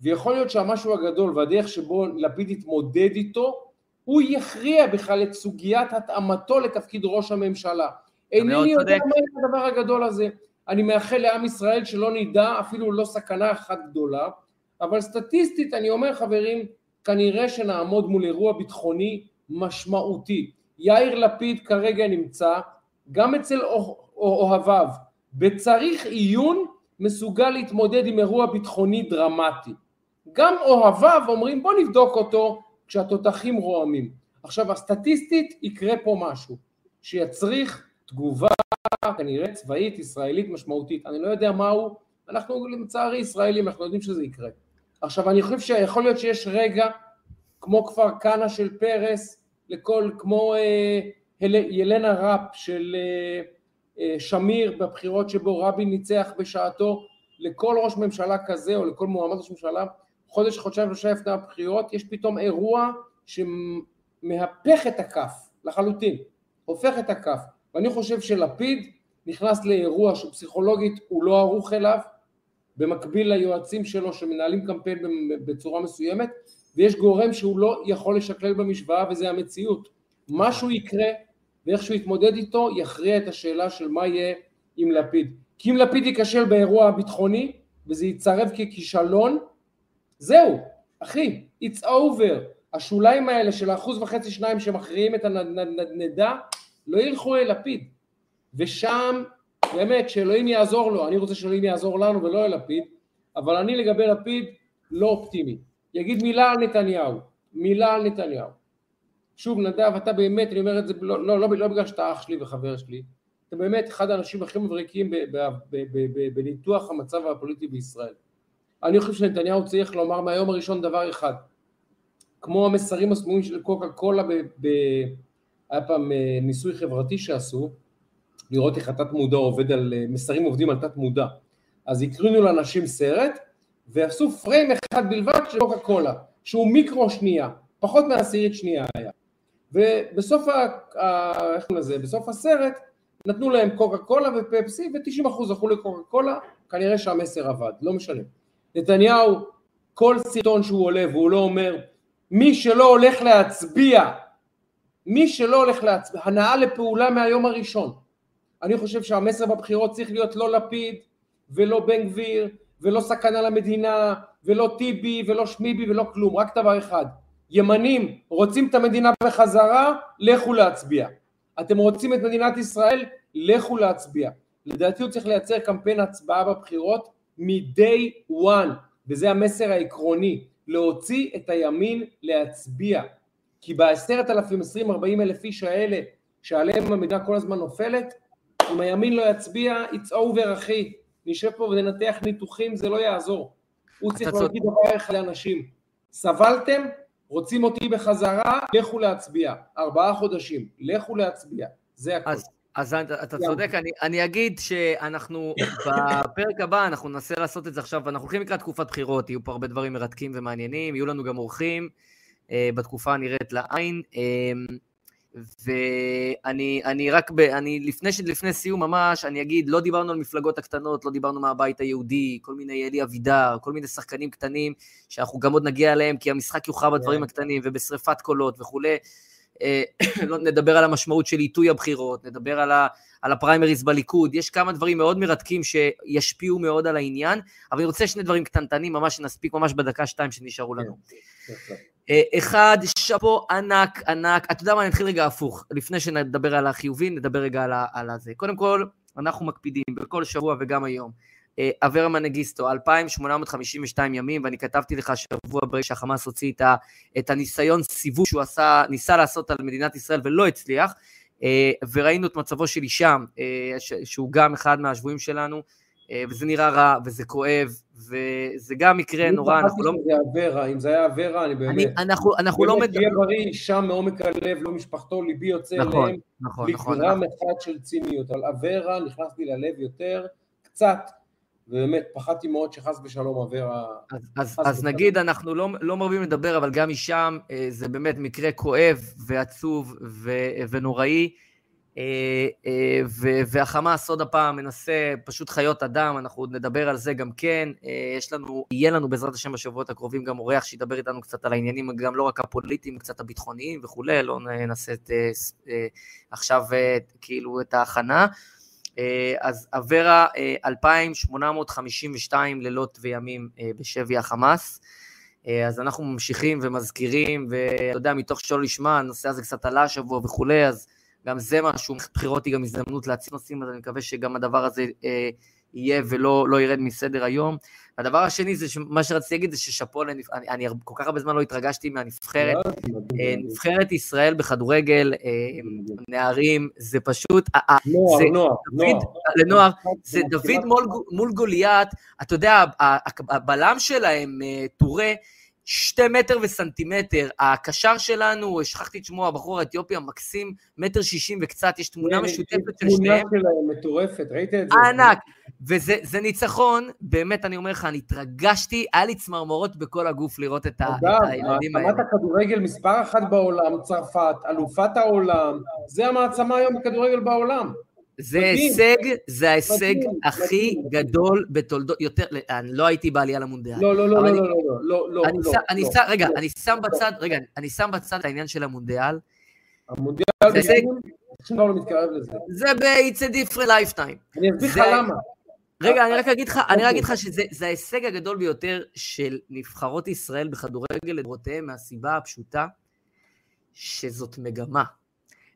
C: ויכול להיות שהמשהו הגדול והדרך שבו לפיד יתמודד איתו, הוא יכריע בכלל את סוגיית התאמתו לתפקיד ראש הממשלה. אינני יודע מה הדבר הגדול הזה. אני מאחל לעם ישראל שלא נדע אפילו לא סכנה אחת גדולה, אבל סטטיסטית אני אומר חברים, כנראה שנעמוד מול אירוע ביטחוני משמעותי. יאיר לפיד כרגע נמצא גם אצל אוהביו, בצריך עיון מסוגל להתמודד עם אירוע ביטחוני דרמטי. גם אוהביו אומרים בוא נבדוק אותו כשהתותחים רועמים. עכשיו הסטטיסטית יקרה פה משהו שיצריך תגובה כנראה צבאית ישראלית משמעותית. אני לא יודע מהו, אנחנו לצערי ישראלים, אנחנו יודעים שזה יקרה. עכשיו אני חושב שיכול להיות שיש רגע כמו כפר כנא של פרס, לכל, כמו אה, ילנה ראפ של אה, אה, שמיר בבחירות שבו רבין ניצח בשעתו, לכל ראש ממשלה כזה או לכל מועמד ראש ממשלה, חודש, חודשיים, שלושה לפני הבחירות, יש פתאום אירוע שמהפך את הכף לחלוטין, הופך את הכף. ואני חושב שלפיד נכנס לאירוע שפסיכולוגית הוא לא ערוך אליו, במקביל ליועצים שלו שמנהלים קמפיין בצורה מסוימת, ויש גורם שהוא לא יכול לשקלל במשוואה וזה המציאות. משהו יקרה ואיך שהוא יתמודד איתו יכריע את השאלה של מה יהיה עם לפיד. כי אם לפיד ייכשל באירוע הביטחוני וזה יצרב ככישלון, זהו, אחי, it's over. השוליים האלה של האחוז וחצי שניים שמכריעים את הנדנדה לא ילכו אל לפיד. ושם באמת שאלוהים יעזור לו, אני רוצה שאלוהים יעזור לנו ולא אל לפיד, אבל אני לגבי לפיד לא אופטימי. יגיד מילה על נתניהו, מילה על נתניהו. שוב נדב, אתה באמת, אני אומר את זה לא, לא, לא, לא בגלל שאתה אח שלי וחבר שלי, אתה באמת אחד האנשים הכי מבריקים בניתוח המצב הפוליטי בישראל. אני חושב שנתניהו צריך לומר מהיום הראשון דבר אחד, כמו המסרים הסמויים של קוקה קולה, היה פעם אה, ניסוי חברתי שעשו, לראות איך התת מודע עובד על, אה, מסרים עובדים על תת מודע. אז הקרינו לאנשים סרט, ועשו פריים אחד בלבד של קוקה קולה, שהוא מיקרו שנייה, פחות מעשירית שנייה היה. ובסוף ה, ה, איך לזה, בסוף הסרט נתנו להם קוקה קולה ופפסי ו-90% הלכו לקוקה קולה, כנראה שהמסר עבד, לא משנה. נתניהו, כל סרטון שהוא עולה והוא לא אומר מי שלא הולך להצביע, מי שלא הולך להצביע, הנאה לפעולה מהיום הראשון. אני חושב שהמסר בבחירות צריך להיות לא לפיד ולא בן גביר ולא סכנה למדינה ולא טיבי ולא שמיבי ולא כלום, רק דבר אחד, ימנים רוצים את המדינה בחזרה, לכו להצביע. אתם רוצים את מדינת ישראל, לכו להצביע. לדעתי הוא צריך לייצר קמפיין הצבעה בבחירות מ-day one, וזה המסר העקרוני, להוציא את הימין להצביע. כי בעשרת אלפים, עשרים, ארבעים אלף איש האלה, שעליהם המדינה כל הזמן נופלת, אם הימין לא יצביע, it's over אחי, נשב פה וננתח ניתוחים, זה לא יעזור. הוא צריך להגיד דבר אחד לאנשים, סבלתם, רוצים אותי בחזרה, לכו להצביע. ארבעה חודשים, לכו להצביע. זה הכול.
B: אז, אז אתה צודק, אני, אני אגיד שאנחנו, בפרק הבא אנחנו ננסה לעשות את זה עכשיו, אנחנו הולכים לקראת תקופת בחירות, יהיו פה הרבה דברים מרתקים ומעניינים, יהיו לנו גם אורחים אה, בתקופה הנראית לעין. אה, ואני אני רק, ב, אני לפני, לפני סיום ממש, אני אגיד, לא דיברנו על מפלגות הקטנות, לא דיברנו מהבית היהודי, כל מיני אלי אבידר, כל מיני שחקנים קטנים, שאנחנו גם עוד נגיע אליהם, כי המשחק יוכרע בדברים yeah. הקטנים ובשריפת קולות וכולי. אה, לא נדבר על המשמעות של עיתוי הבחירות, נדבר על, ה, על הפריימריז בליכוד, יש כמה דברים מאוד מרתקים שישפיעו מאוד על העניין, אבל אני רוצה שני דברים קטנטנים, ממש נספיק ממש בדקה-שתיים שנשארו לנו. אה, אחד, שאפו ענק, ענק. אתה יודע מה, אני אתחיל רגע הפוך. לפני שנדבר על החיובי, נדבר רגע על, על הזה. קודם כל, אנחנו מקפידים בכל שבוע וגם היום. אה, אברה מנגיסטו, 2,852 ימים, ואני כתבתי לך שבוע ברגע שהחמאס הוציא את, את הניסיון סיבוב שהוא עשה, ניסה לעשות על מדינת ישראל ולא הצליח, אה, וראינו את מצבו של הישאם, שהוא גם אחד מהשבויים שלנו, וזה נראה רע, וזה כואב, וזה גם מקרה נורא,
C: אנחנו לא... זה אברה, אם זה היה אברה, אני באמת...
B: אנחנו, אנחנו לא
C: מדברים... באמת, בריא, שם מעומק הלב, לא משפחתו, ליבי יוצא נכון, אליהם. נכון, נכון. בגרם נכון. אחד של ציניות. על אברה נכנס לי ללב יותר, קצת, ובאמת, פחדתי מאוד שחס ושלום אברה...
B: אז, אז, אז נגיד, אנחנו לא, לא מרבים לדבר, אבל גם משם אה, זה באמת מקרה כואב ועצוב ו, ונוראי. אה, אה, והחמאס עוד הפעם מנסה, פשוט חיות אדם, אנחנו עוד נדבר על זה גם כן. אה, יש לנו, יהיה לנו בעזרת השם בשבועות הקרובים גם אורח שידבר איתנו קצת על העניינים, גם לא רק הפוליטיים, קצת הביטחוניים וכולי, לא נעשה את, עכשיו כאילו את ההכנה. אז אברה 2,852 לילות וימים בשבי החמאס. אז אנחנו ממשיכים ומזכירים, ואתה יודע, מתוך שלא לשמה, הנושא הזה קצת עלה השבוע וכולי, אז גם זה משהו, בחירות היא גם הזדמנות להציג נושאים, אז אני מקווה שגם הדבר הזה אה, יהיה ולא לא ירד מסדר היום. הדבר השני זה מה שרציתי להגיד זה ששאפו, אני, אני כל כך הרבה זמן לא התרגשתי מהנבחרת. אה, נבחרת ישראל בכדורגל, אה, נערים, זה פשוט...
C: נוער, נוער,
B: נוער. לנוער, זה דוד מול, מול גוליית, אתה יודע, הבלם שלהם, אה, טורה, שתי מטר וסנטימטר, הקשר שלנו, שכחתי את שמו, הבחור האתיופי המקסים, מטר שישים וקצת, יש תמונה משותפת של שניהם.
C: תמונה שלהם מטורפת, ראית את זה?
B: ענק, וזה ניצחון, באמת אני אומר לך, אני התרגשתי, היה לי צמרמורות בכל הגוף לראות את, הילדים
C: האלה. מעצמת הכדורגל מספר אחת בעולם, צרפת, אלופת העולם, זה המעצמה היום בכדורגל בעולם.
B: זה הישג, זה ההישג הכי גדול בתולדות, יותר, לא הייתי בעלייה למונדיאל.
C: לא, לא, לא, לא, לא, לא, לא,
B: אני שם, רגע, אני שם בצד, רגע, אני שם בצד את העניין של המונדיאל.
C: המונדיאל, דבר לא מתקרב לזה.
B: זה ב-It's a different lifetime.
C: אני אסביר לך למה.
B: רגע, אני רק אגיד לך, אני רק אגיד לך שזה ההישג הגדול ביותר של נבחרות ישראל בכדורגל לדורותיהם, מהסיבה הפשוטה שזאת מגמה.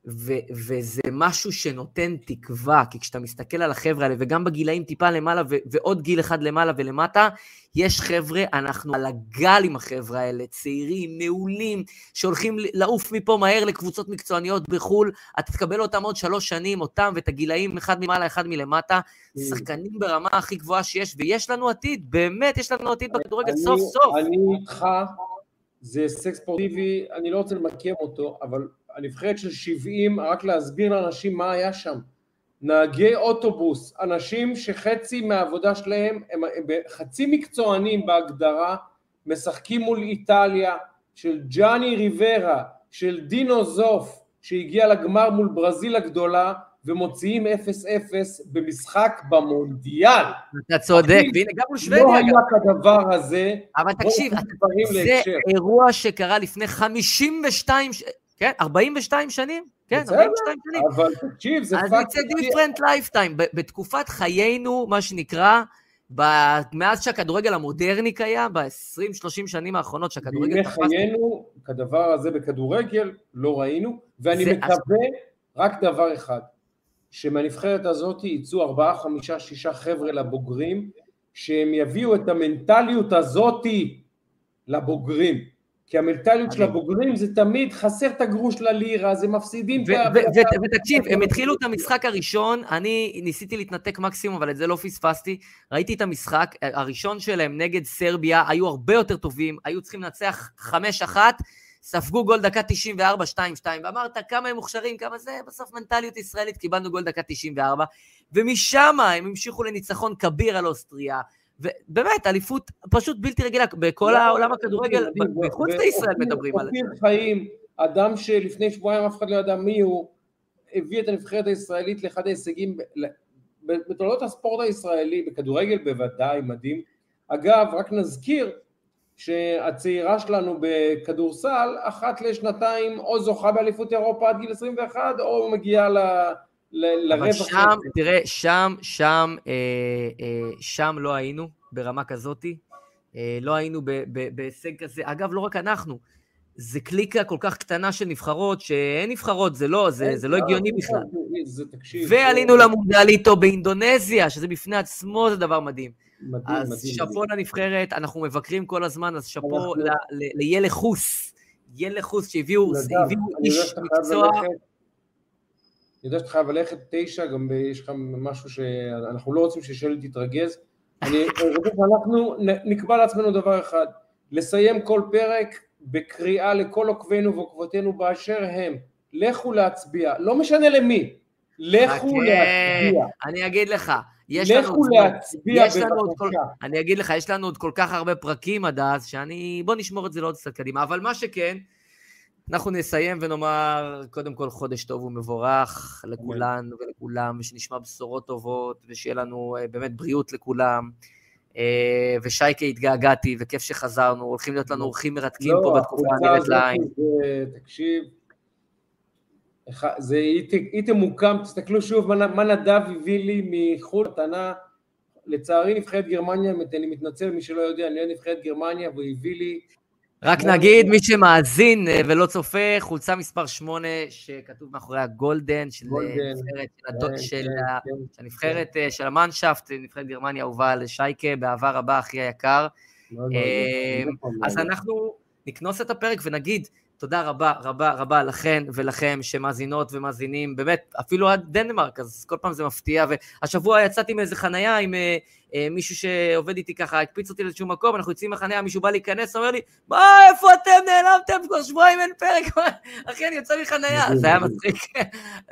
B: ו- וזה משהו שנותן תקווה, כי כשאתה מסתכל על החבר'ה האלה, וגם בגילאים טיפה למעלה, ו- ועוד גיל אחד למעלה ולמטה, יש חבר'ה, אנחנו על הגל עם החבר'ה האלה, צעירים, מעולים, שהולכים לעוף מפה מהר לקבוצות מקצועניות בחו"ל, אתה תקבל אותם עוד שלוש שנים, אותם ואת הגילאים, אחד ממעלה, אחד מלמטה, כן. שחקנים ברמה הכי גבוהה שיש, ויש לנו עתיד, באמת יש לנו עתיד בכדורגל סוף סוף.
C: אני איתך, זה הישג ספורטיבי, אני לא רוצה למקם אותו, אבל הנבחרת של 70, רק להסביר לאנשים מה היה שם. נהגי אוטובוס, אנשים שחצי מהעבודה שלהם הם, הם חצי מקצוענים בהגדרה, משחקים מול איטליה, של ג'אני ריברה, של דינו זוף, שהגיע לגמר מול ברזיל הגדולה, ומוציאים 0-0 במשחק במונדיאל.
B: אתה צודק, והנה גם מול שוודיה.
C: לא היה כדבר הזה.
B: אבל תקשיב, זה אירוע שקרה לפני 52, כן, 42 שנים? כן, 42 שנים.
C: אבל תקשיב, זה
B: פאקט... אז it's a different lifetime. בתקופת חיינו, מה שנקרא, מאז שהכדורגל המודרני קיים, ב-20-30 שנים האחרונות שהכדורגל
C: תפס... בימי חיינו, כדבר הזה בכדורגל לא ראינו, ואני מקווה רק דבר אחד, שמהנבחרת הזאת יצאו ארבעה, חמישה, שישה חבר'ה לבוגרים, שהם יביאו את המנטליות הזאתי לבוגרים. כי המנטליות של הבוגרים זה תמיד חסר את הגרוש ללירה, זה מפסידים את ה...
B: ותקשיב, הם התחילו את המשחק הראשון, אני ניסיתי להתנתק מקסימום, אבל את זה לא פספסתי. ראיתי את המשחק הראשון שלהם נגד סרביה, היו הרבה יותר טובים, היו צריכים לנצח 5-1, ספגו גול דקה 94, 2-2, ואמרת כמה הם מוכשרים, כמה זה, בסוף מנטליות ישראלית, קיבלנו גול דקה 94, ומשם הם המשיכו לניצחון כביר על אוסטריה, ובאמת, אליפות פשוט בלתי רגילה, בכל לא, העולם הכדורגל, מחוץ לישראל מדברים על זה.
C: אופיר חיים, אדם שלפני שבועיים אף אחד לא ידע מי הוא, הביא את הנבחרת הישראלית לאחד ההישגים בתולדות הספורט הישראלי, בכדורגל בוודאי, מדהים. אגב, רק נזכיר שהצעירה שלנו בכדורסל, אחת לשנתיים או זוכה באליפות אירופה עד גיל 21, או מגיעה ל...
B: אבל שם, תראה, שם, שם, אה, אה, שם לא היינו ברמה כזאתי, אה, לא היינו בהישג כזה. אגב, לא רק אנחנו, זה קליקה כל כך קטנה של נבחרות, שאין נבחרות, זה לא, זה, זה לא הגיוני בכלל. ועלינו למונדיאל איתו באינדונזיה, שזה בפני עצמו זה דבר מדהים. מדהים, אז מדהים. שאפו לנבחרת, אנחנו מבקרים כל הזמן, אז שאפו ליאלה חוס, יאלה חוס שהביאו איש מקצוע.
C: אני יודע שאתה חייב ללכת תשע, גם יש לך משהו שאנחנו לא רוצים ששלי תתרגז. אני רוצה שאנחנו נקבע לעצמנו דבר אחד, לסיים כל פרק בקריאה לכל עוקבינו ועוקבותינו באשר הם, לכו להצביע, לא משנה למי, לכו להצביע.
B: אני אגיד לך,
C: יש לנו... לכו להצביע
B: בבקשה. אני אגיד לך, יש לנו עוד כל כך הרבה פרקים עד אז, שאני... בוא נשמור את זה לעוד קצת קדימה, אבל מה שכן, אנחנו נסיים ונאמר, קודם כל, חודש טוב ומבורך לכולן ולכולם, ושנשמע בשורות טובות, ושיהיה לנו אה, באמת בריאות לכולם. אה, ושייקה התגעגעתי, וכיף שחזרנו, הולכים להיות לנו אורחים מרתקים
C: לא,
B: פה בתקופה הנראית לעין.
C: תקשיב, זה היא תמוקם, תסתכלו שוב מה נדב הביא לי מחו"ל, מתנה, לצערי נבחרת גרמניה, אני מתנצל מי שלא יודע, אני לא נבחרת גרמניה, והוא הביא לי
B: רק נגיד, מי שמאזין אה, ולא צופה, חולצה מספר 8 שכתוב מאחורי הגולדן של הנבחרת כן, כן, כן. של המאנשפט, נבחרת גרמניה אהובה לשייקה, באהבה רבה, אחי היקר. אה, אז אנחנו נקנוס את הפרק ונגיד, תודה רבה רבה רבה לכן ולכם שמאזינות ומאזינים, באמת, אפילו עד דנמרק, אז כל פעם זה מפתיע, והשבוע יצאתי מאיזה חנייה עם אה, אה, מישהו שעובד איתי ככה, הקפיץ אותי לאיזשהו מקום, אנחנו יוצאים מהחנייה, מישהו בא להיכנס, אומר לי, מה, איפה אתם? נעלמתם? כבר שבועיים אין פרק, אחי, אני יוצא מחנייה, זה היה מצחיק,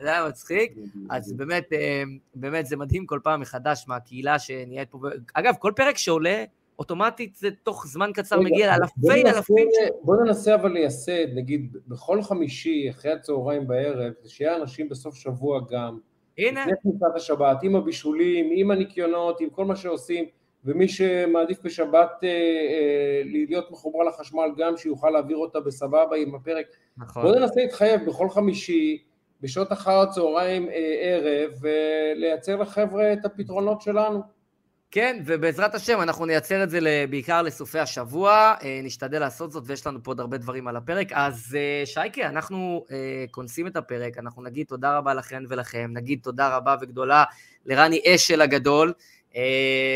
B: זה היה מצחיק, אז באמת, אה, באמת זה מדהים כל פעם מחדש מהקהילה שנהיית פה, אגב, כל פרק שעולה, אוטומטית זה תוך זמן קצר רגע, מגיע לאלפי אלפים.
C: בוא ננסה אבל לייסד, נגיד, בכל חמישי, אחרי הצהריים בערב, שיהיה אנשים בסוף שבוע גם.
B: הנה.
C: לפני כניסת השבת, עם הבישולים, עם הניקיונות, עם כל מה שעושים, ומי שמעדיף בשבת אה, אה, להיות מחובר לחשמל גם, שיוכל להעביר אותה בסבבה עם הפרק. נכון. בוא ננסה להתחייב בכל חמישי, בשעות אחר הצהריים אה, ערב, ולייצר לחבר'ה את הפתרונות שלנו.
B: כן, ובעזרת השם אנחנו נייצר את זה בעיקר לסופי השבוע, אה, נשתדל לעשות זאת ויש לנו פה עוד הרבה דברים על הפרק. אז אה, שייקה, אנחנו אה, כונסים את הפרק, אנחנו נגיד תודה רבה לכן ולכם, נגיד תודה רבה וגדולה לרני אשל הגדול,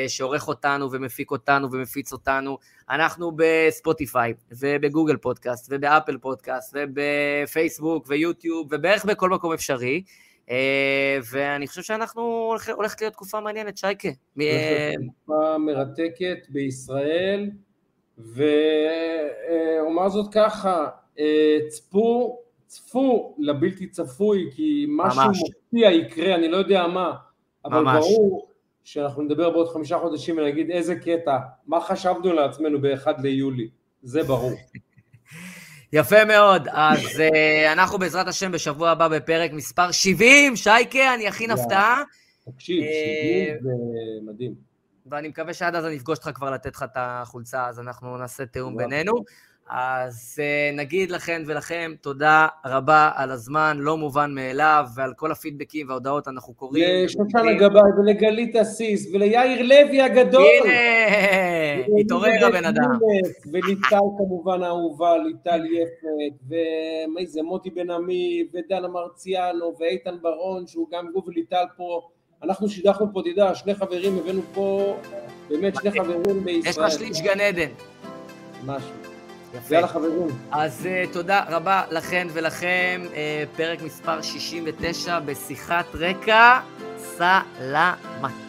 B: שעורך אותנו ומפיק אותנו ומפיץ אותנו. אנחנו בספוטיפיי ובגוגל פודקאסט ובאפל פודקאסט ובפייסבוק ויוטיוב ובערך בכל מקום אפשרי. אה, ואני חושב שאנחנו, הולכת להיות תקופה מעניינת, שייקה.
C: תקופה מרתקת בישראל, ואומר זאת ככה, אה, צפו, צפו לבלתי צפוי, כי משהו מפתיע יקרה, אני לא יודע מה, אבל ממש. ברור שאנחנו נדבר בעוד חמישה חודשים ונגיד איזה קטע, מה חשבנו לעצמנו ב-1 ליולי, זה ברור.
B: יפה מאוד, אז uh, אנחנו בעזרת השם בשבוע הבא בפרק מספר 70, שייקה, אני אכין הפתעה.
C: תקשיב, 70 זה מדהים.
B: ואני מקווה שעד אז אני אפגוש אותך כבר לתת לך את החולצה, אז אנחנו נעשה תיאום בינינו. אז uh, נגיד לכן ולכם תודה רבה על הזמן, לא מובן מאליו, ועל כל הפידבקים וההודעות אנחנו קוראים.
C: לשושנה גבאי ולגלית אסיס וליאיר לוי הגדול.
B: הנה, התעורר הבן אדם.
C: וליטל כמובן האהובה, ליטל יפת, ומי זה, מוטי בן עמי, ודנה מרציאנו, ואיתן ברון, שהוא גם גוף וליטל פה. אנחנו שידכנו פה, תדע, שני חברים, הבאנו פה באמת שני חברים בישראל.
B: יש לך שליש גן עדן.
C: משהו. יפה. יאללה חברים.
B: אז uh, תודה רבה לכן ולכם, uh, פרק מספר 69 בשיחת רקע, סלמת.